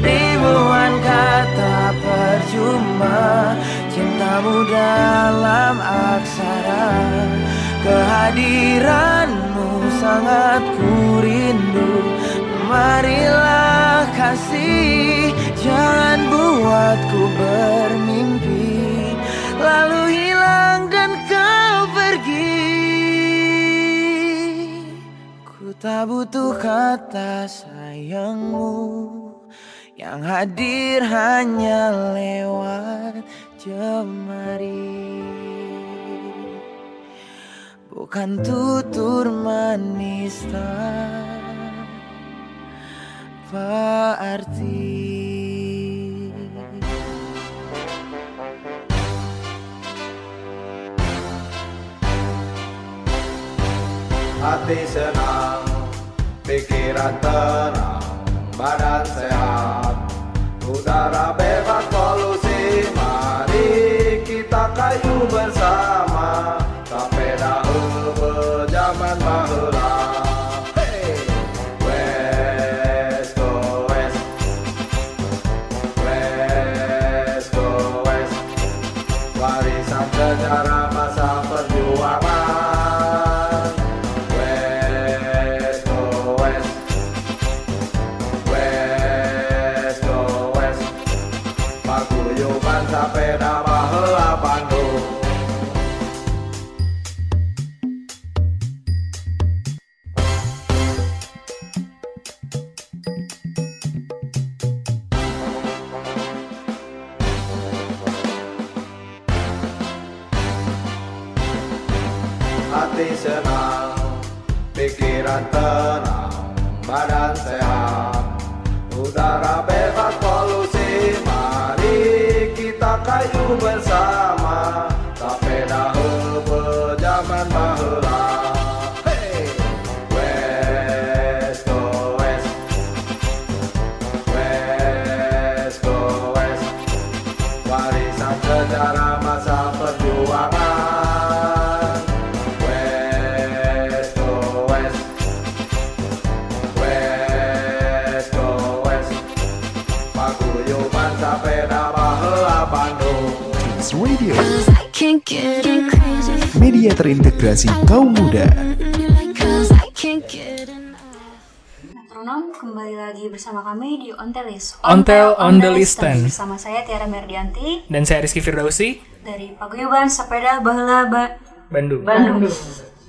Ribuan kata percuma Cintamu dalam aksara. Kehadiranmu sangat ku rindu. Marilah kasih Jangan buatku bermimpi. Lalu tak butuh kata sayangmu. Yang hadir hanya lewat jemari. Bukan tutur manis tanpa arti Hati senang, pikiran tenang, badan sehat. Udara bebas polusi, mari kita kayu bersama. Sampai dahulu berjaman bahula pikiran terintegrasi kaum muda. Metronom kembali lagi bersama kami di Ontelis Ontel on the Listen. Bersama saya Tiara Merdianti. Dan saya Rizky Firdausi, Dari Paguyuban Sepeda Baheula ba Bandung. Bandung.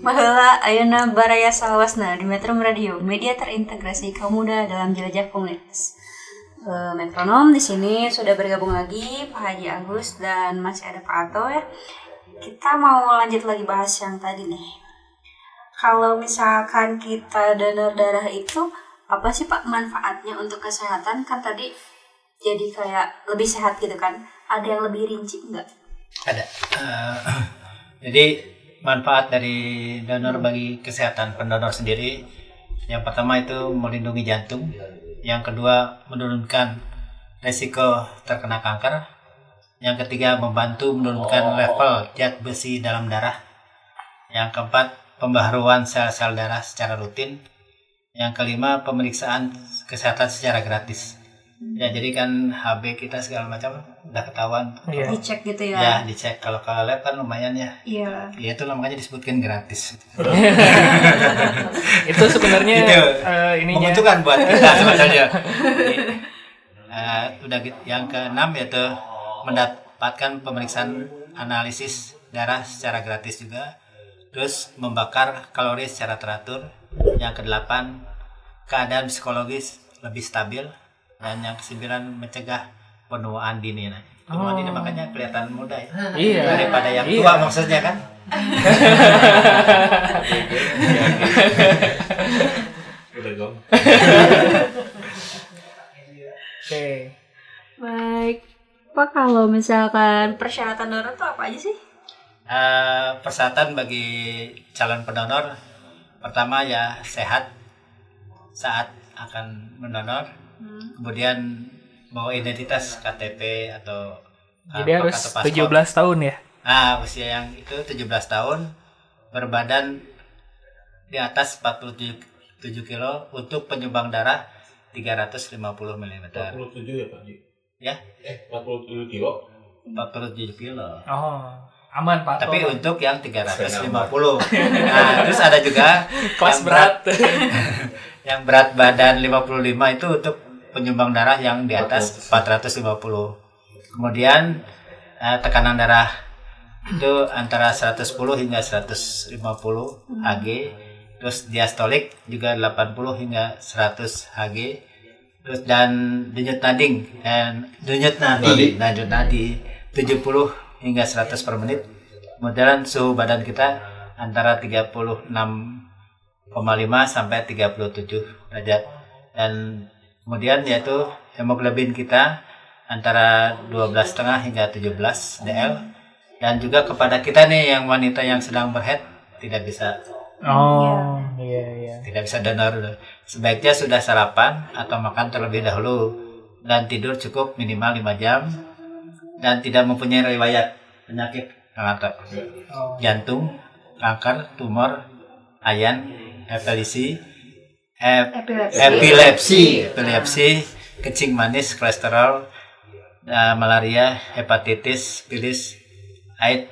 Baheula Ayana Baraya Salawasna di Metro Radio Media terintegrasi kaum muda dalam jelajah komunitas. Eh, Metronom di sini sudah bergabung lagi Pak Haji Agus dan masih ada Pak Ato ya kita mau lanjut lagi bahas yang tadi nih. Kalau misalkan kita donor darah itu apa sih Pak manfaatnya untuk kesehatan? Kan tadi jadi kayak lebih sehat gitu kan. Ada yang lebih rinci enggak Ada. Eh, jadi manfaat dari donor bagi kesehatan pendonor sendiri yang pertama itu melindungi jantung, yang kedua menurunkan resiko terkena kanker, yang ketiga membantu menurunkan level zat besi dalam darah, yang keempat pembaharuan sel-sel darah secara rutin, yang kelima pemeriksaan kesehatan secara gratis. Ya jadi kan HB kita segala macam udah ketahuan. Iya. dicek gitu Ya ya dicek kalau ke lab kan lumayan ya. iya Ya itu makanya disebutkan gratis. Itu sebenarnya Itu eh, ininya menguntungkan buat kita sebetulnya. Eh, udah gitu. yang keenam yaitu mendapatkan pemeriksaan analisis darah secara gratis juga. Terus membakar kalori secara teratur. Yang kedelapan keadaan psikologis lebih stabil dan yang kesembilan mencegah penuaan dini. Nah, penuaan Oh. dini makanya kelihatan muda ya. Iya. Daripada yang Iya. tua maksudnya kan. Udah gong. Oke. baik Pak kalau misalkan persyaratan donor tuh apa aja sih Eh, persyaratan bagi calon pendonor pertama ya sehat saat akan mendonor kemudian bawa identitas KTP atau Jadi apa, harus paspor. 17 tahun ya? Ah, usia yang itu 17 tahun, berbadan di atas 47 7 kilo untuk penyumbang darah 350 mm. 47 ya Pak Ji? Ya, Eh, 47 kilo? 47 kilo. Oh, aman Pak. Tapi Toh. untuk yang 350. Nah, terus ada juga Kelas yang berat. yang berat badan 55 itu untuk penyumbang darah yang di atas 450. Kemudian eh, tekanan darah itu antara 110 hingga 150 Hg. Terus diastolik juga 80 hingga 100 Hg. Terus dan denyut nading dan denyut nadi, denyut nadi 70 hingga 100 per menit. Kemudian suhu badan kita antara 36,5 sampai 37 derajat. Dan kemudian yaitu hemoglobin kita antara 12,5 hingga 17 dl. Dan juga kepada kita nih yang wanita yang sedang berhead tidak bisa Oh, iya iya. tidak bisa donor sebaiknya sudah sarapan atau makan terlebih dahulu dan tidur cukup minimal 5 jam dan tidak mempunyai riwayat penyakit kanker jantung kanker tumor ayan epilepsi ep- Epilepsi. epilepsi epilepsi kencing manis kolesterol eh, malaria hepatitis virus AIDS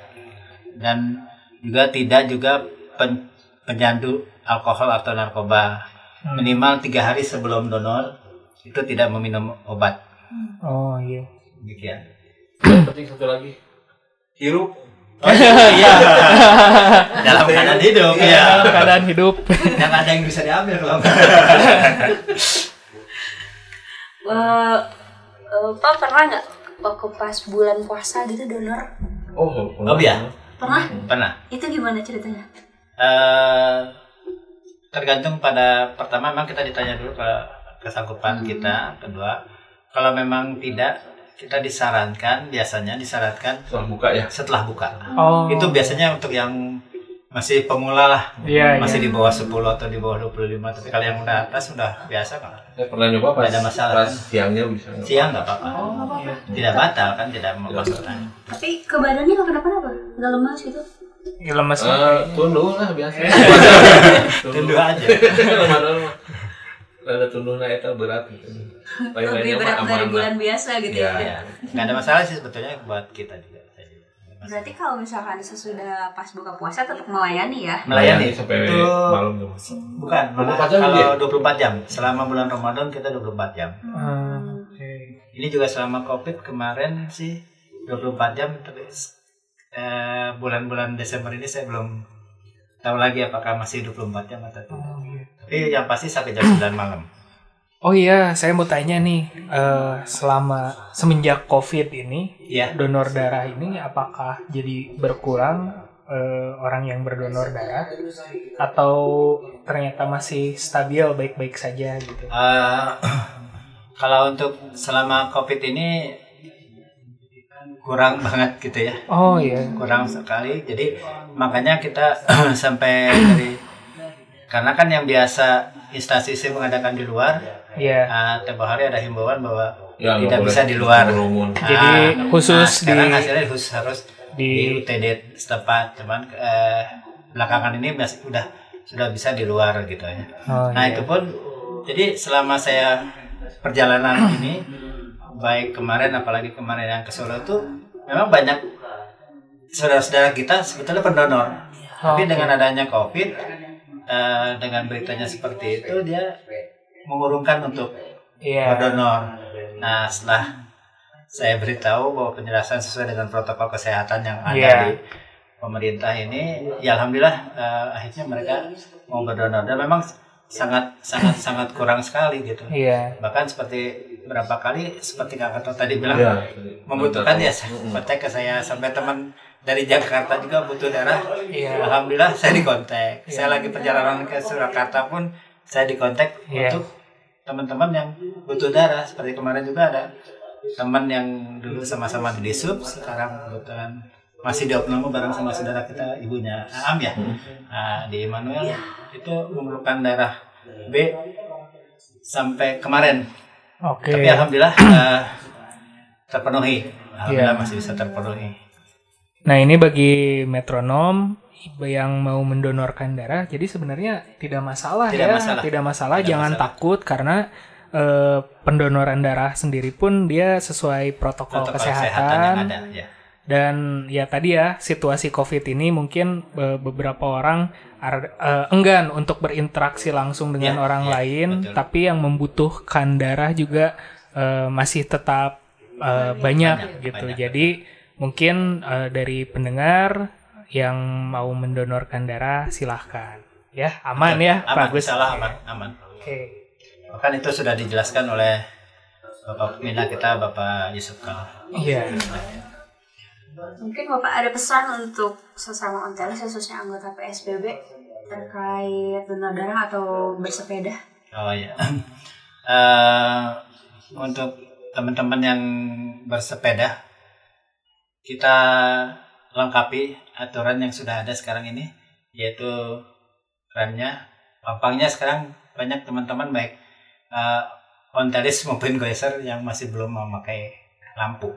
dan juga tidak juga pen- penyandu alkohol atau narkoba minimal tiga hari sebelum donor itu tidak meminum obat Oh, iya. demikian Penting satu lagi. Hirup. oh, iya dalam keadaan hidup ya Dalam keadaan hidup. yang ada yang bisa diambil kalau Eh, eh, Pak pernah nggak waktu pas bulan puasa gitu donor? Oh, oh iya Pernah? pernah Itu gimana ceritanya? Eh, tergantung pada pertama memang kita ditanya dulu ke kesanggupan kita kedua kalau memang tidak kita disarankan biasanya disarankan setelah buka ya? setelah buka. Oh. itu biasanya untuk yang masih pemula lah Iya, masih iya. di bawah 10 atau di bawah 25 tapi kalau yang udah atas sudah biasa kan Saya pernah nyoba pas, ada masalah, pas kan? siangnya bisa. nggak siang nggak apa-apa Oh, apa-apa. tidak batal kan tidak membatalkan Tapi ke badannya nggak kenapa-napa? Nggak lemas gitu? Ya, lemes. Eh, tunduh lah biasa. Tunduh aja. Ada tunduhna eta berat gitu. Lebih berat dari bulan biasa gitu ya? ya nggak ada masalah sih sebetulnya buat kita juga Berarti kalau misalkan sesudah pas buka puasa tetap melayani ya? melayani sampai itu malam tuh. bukan malah 24 jam kalau dia? 24 jam selama bulan Ramadan kita 24 jam Hmm, oke. ini juga selama covid kemarin sih 24 jam tapi eh, bulan-bulan Desember ini saya belum tahu lagi apakah masih 24 jam atau tidak tapi yang pasti sampai jam 9 malam Oh iya, saya mau tanya nih, eh, selama semenjak COVID ini, Iya. donor darah ini apakah jadi berkurang eh, orang yang berdonor darah, atau ternyata masih stabil baik-baik saja gitu? Eh, kalau untuk selama covid ini kurang banget gitu ya Oh iya. kurang sekali jadi makanya kita sampai dari karena kan yang biasa instansi sih mengadakan di luar Iya. uh, tempo hari ada himbauan bahwa Ya, tidak bisa di luar. Ah, Jadi khusus nah, sekarang di- hasilnya khusus harus di, di- UTD setempat cuman eh, belakangan ini masih udah sudah bisa di luar gitu ya Oh, nah iya. itu pun jadi selama saya perjalanan ini baik kemarin apalagi kemarin yang ke Solo itu memang banyak saudara-saudara kita sebetulnya pendonor tapi Oke. dengan adanya COVID eh, dengan beritanya seperti itu dia mengurungkan untuk Iya. berdonor nah setelah saya beritahu bahwa penjelasan sesuai dengan protokol kesehatan yang ada Iya. di pemerintah ini ya alhamdulillah eh, akhirnya mereka mau berdonor dan memang sangat sangat sangat kurang sekali gitu Iya. bahkan seperti berapa kali seperti kakak Toto tadi bilang Iya. membutuhkan ya kontak ke saya sampai teman dari Jakarta juga butuh darah Iya. alhamdulillah saya dikontak saya lagi perjalanan ke Surakarta pun saya dikontak Iya. untuk teman-teman yang butuh darah seperti kemarin juga ada teman yang dulu sama-sama di Disub sekarang kebetulan masih di Opnamo bareng sama saudara kita ibunya Aam ya Nah, di Immanuel itu memerlukan darah B sampai kemarin Oke. Tapi alhamdulillah eh, terpenuhi. Alhamdulillah Iya. masih bisa terpenuhi. Nah ini bagi metronom yang mau mendonorkan darah, jadi sebenarnya tidak masalah Tidak ya, masalah. tidak masalah. Tidak Jangan masalah. takut karena eh, pendonoran darah sendiri pun dia sesuai protokol, Protokol kesehatan. kesehatan yang ada, ya. Dan ya tadi ya situasi COVID ini mungkin eh, beberapa orang ar- eh, enggan untuk berinteraksi langsung dengan Ya, orang ya, lain, betul. tapi yang membutuhkan darah juga eh, masih tetap banyak, Banyak, gitu. banyak. Jadi mungkin eh, dari pendengar yang mau mendonorkan darah silahkan ya aman ya aman, bagus insyaallah aman, aman. oke Bahkan itu sudah dijelaskan oleh Bapak Pembina kita, Bapak Yusuf Kal. iya Mungkin Bapak ada pesan untuk sesama ontelis khususnya anggota PSBB terkait donor darah atau bersepeda. Oh iya. Eh, untuk teman-teman yang bersepeda, kita lengkapi aturan yang sudah ada sekarang ini, yaitu remnya, pampangnya sekarang banyak teman-teman baik eh, ontelis maupun goeser yang masih belum memakai lampu.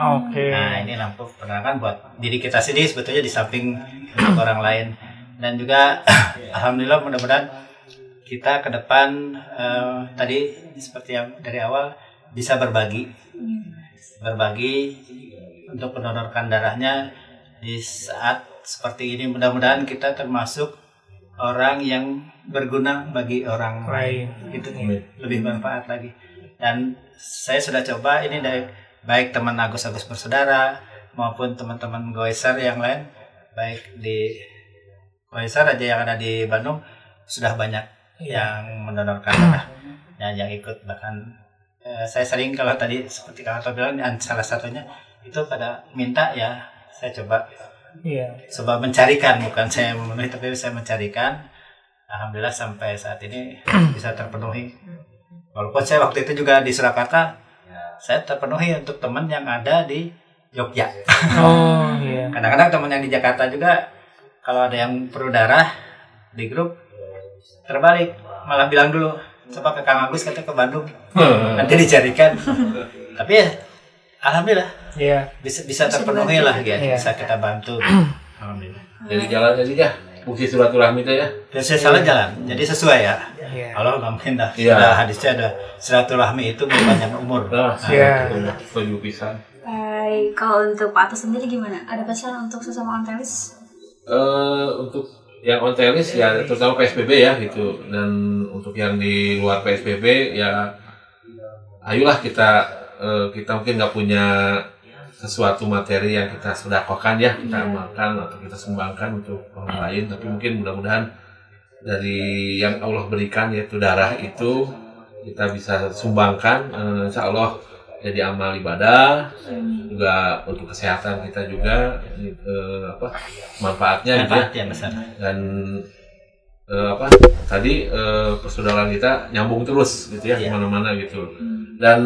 oke. Nah ini lampu penerangan buat diri kita sendiri sebetulnya di samping orang lain. Dan juga alhamdulillah mudah-mudahan kita ke depan eh, tadi seperti yang dari awal bisa berbagi. Berbagi untuk mendonorkan darahnya di saat seperti ini. Mudah-mudahan kita termasuk orang yang berguna bagi orang lain. Itu lebih bermanfaat lagi. Dan saya sudah coba ini dari baik teman Agus Agus bersaudara maupun teman-teman Goeser yang lain. Baik di Goeser aja yang ada di Bandung sudah banyak Iya. yang mendonorkan darah dan yang ikut. Bahkan eh, saya sering kalau tadi seperti kang Anto bilang dan salah satunya itu pada minta ya saya coba. Iya. Coba mencarikan bukan saya memenuhi tapi saya mencarikan. Alhamdulillah sampai saat ini bisa terpenuhi. Walaupun saya waktu itu juga di Surakarta saya terpenuhi untuk teman yang ada di Jogja. Oh iya. Kadang-kadang teman yang di Jakarta juga kalau ada yang perlu darah di grup terbalik. Malah bilang dulu coba ke Kang Agus kata ke Bandung. Nanti dicarikan tapi ya alhamdulillah iya bisa bisa Bisa terpenuhi lah ya Iya. bisa kita bantu alhamdulillah Jadi jalan aja ya. Bukti silaturahmi itu ya. dan saya salah jalan jadi sesuai ya iya kalau nggak mungkin dah Iya. Sudah hadisnya ada silaturahmi itu berpanjang umur Nah, Iya. setuju pisan. Baik, kalau untuk Pak Ato sendiri gimana? Ada pesan untuk sesama ontelis? eh untuk yang on tenis ya terutama PSBB ya gitu dan untuk yang di luar PSBB ya ayolah kita eh, kita mungkin nggak punya sesuatu materi yang kita sedekahkan ya kita amalkan atau kita sumbangkan untuk orang lain. Tapi mungkin mudah-mudahan dari yang Allah berikan yaitu darah itu kita bisa sumbangkan eh, insya Allah jadi amal ibadah. Juga untuk kesehatan kita juga eh, apa manfaatnya gitu ya. Manfaat yang besar dan eh, apa tadi eh, persaudaraan kita nyambung terus gitu ya Iya. ke mana-mana gitu. Dan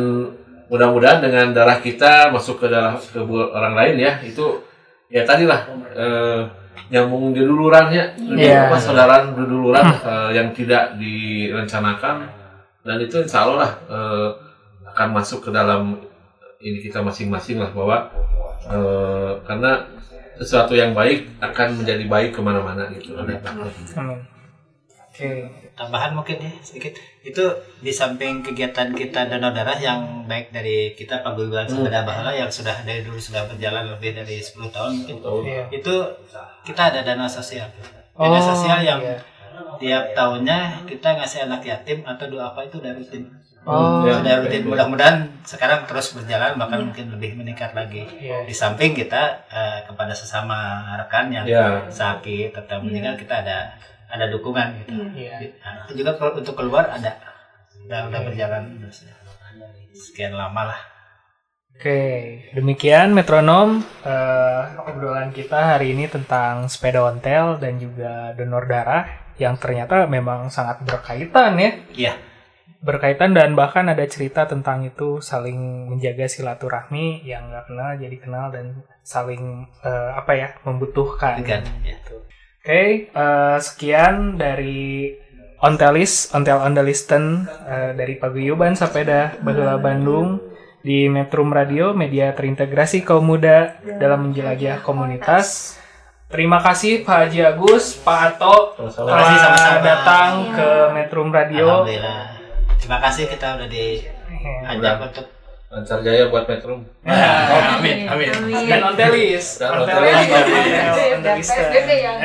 mudah-mudahan dengan darah kita masuk ke darah ke orang lain ya. Itu ya tadi lah eh, nyambung didulurannya Iya. apa saudara diduluran eh, yang tidak direncanakan. Dan itu insya Allah lah eh, akan masuk ke dalam ini kita masing-masing lah bahwa eh, karena sesuatu yang baik akan menjadi baik ke mana-mana gitu. amin oke. Tambahan mungkin ya sedikit. Itu di samping kegiatan kita donor darah yang baik dari kita paguyuban sepeda bahala yang sudah dari dulu sudah berjalan lebih dari 10 tahun mungkin. Iya. itu kita ada dana sosial. Dana Oh, sosial yang iya. tiap tahunnya kita ngasih anak yatim atau doa apa itu udah rutin. Oh, sudah rutin. Mudah-mudahan sekarang terus berjalan bahkan mungkin lebih meningkat lagi. Iya. di samping kita eh, kepada sesama rekan yang Ya. sakit atau meninggal kita ada ada dukungan gitu Iya. Nah, itu juga kalau untuk keluar ada udah udah berjalan terus sekian lama lah Oke, demikian metronom eh, obrolan kita hari ini tentang sepeda ontel dan juga donor darah yang ternyata memang sangat berkaitan ya. Iya. Berkaitan dan bahkan ada cerita tentang itu saling menjaga silaturahmi yang nggak kenal jadi kenal dan saling eh, apa ya membutuhkan. Kan, ya. Oke, eh, sekian dari Ontelis, Ontel Ondelisten uh, dari Paguyuban Sapeda Baheula Bandung di Metrum Radio, media terintegrasi kaum muda dalam menjelajah komunitas. Terima kasih Pak Haji Agus, Pak Ato Terima telah kasih sama-sama. datang ke Metrum Radio. Alhamdulillah. Terima kasih kita udah diajak untuk Lancar jaya buat Metro. Ah, amin, amin. Dan Ontelis. Dan Ontelis. Ontelis. Ontel Ondelisten. PSBB yang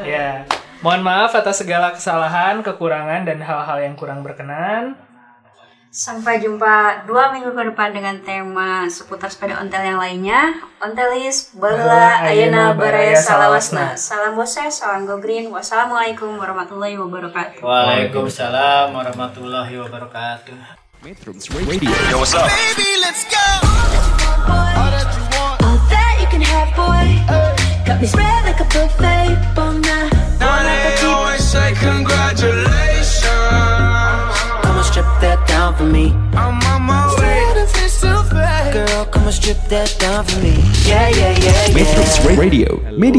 Ya. Mohon maaf atas segala kesalahan, kekurangan, dan hal-hal yang kurang berkenan. Sampai jumpa dua minggu ke depan dengan tema seputar sepeda ontel yang lainnya. Ontelis, Bala, Ayana, Baraya, Salawasna. Salam bose, salam go green. Wassalamualaikum warahmatullahi wabarakatuh. Waalaikumsalam warahmatullahi wabarakatuh. Metrums Radio. Yo, what's up? Baby, let's go. All that you can have, boy. Got me spread like a buffet. Bon now, Now they always say congratulations. Come on, strip that down for me. I'm on my way. Girl, come on, strip that down for me. Yeah, yeah, yeah, yeah. Metrums Radio. Media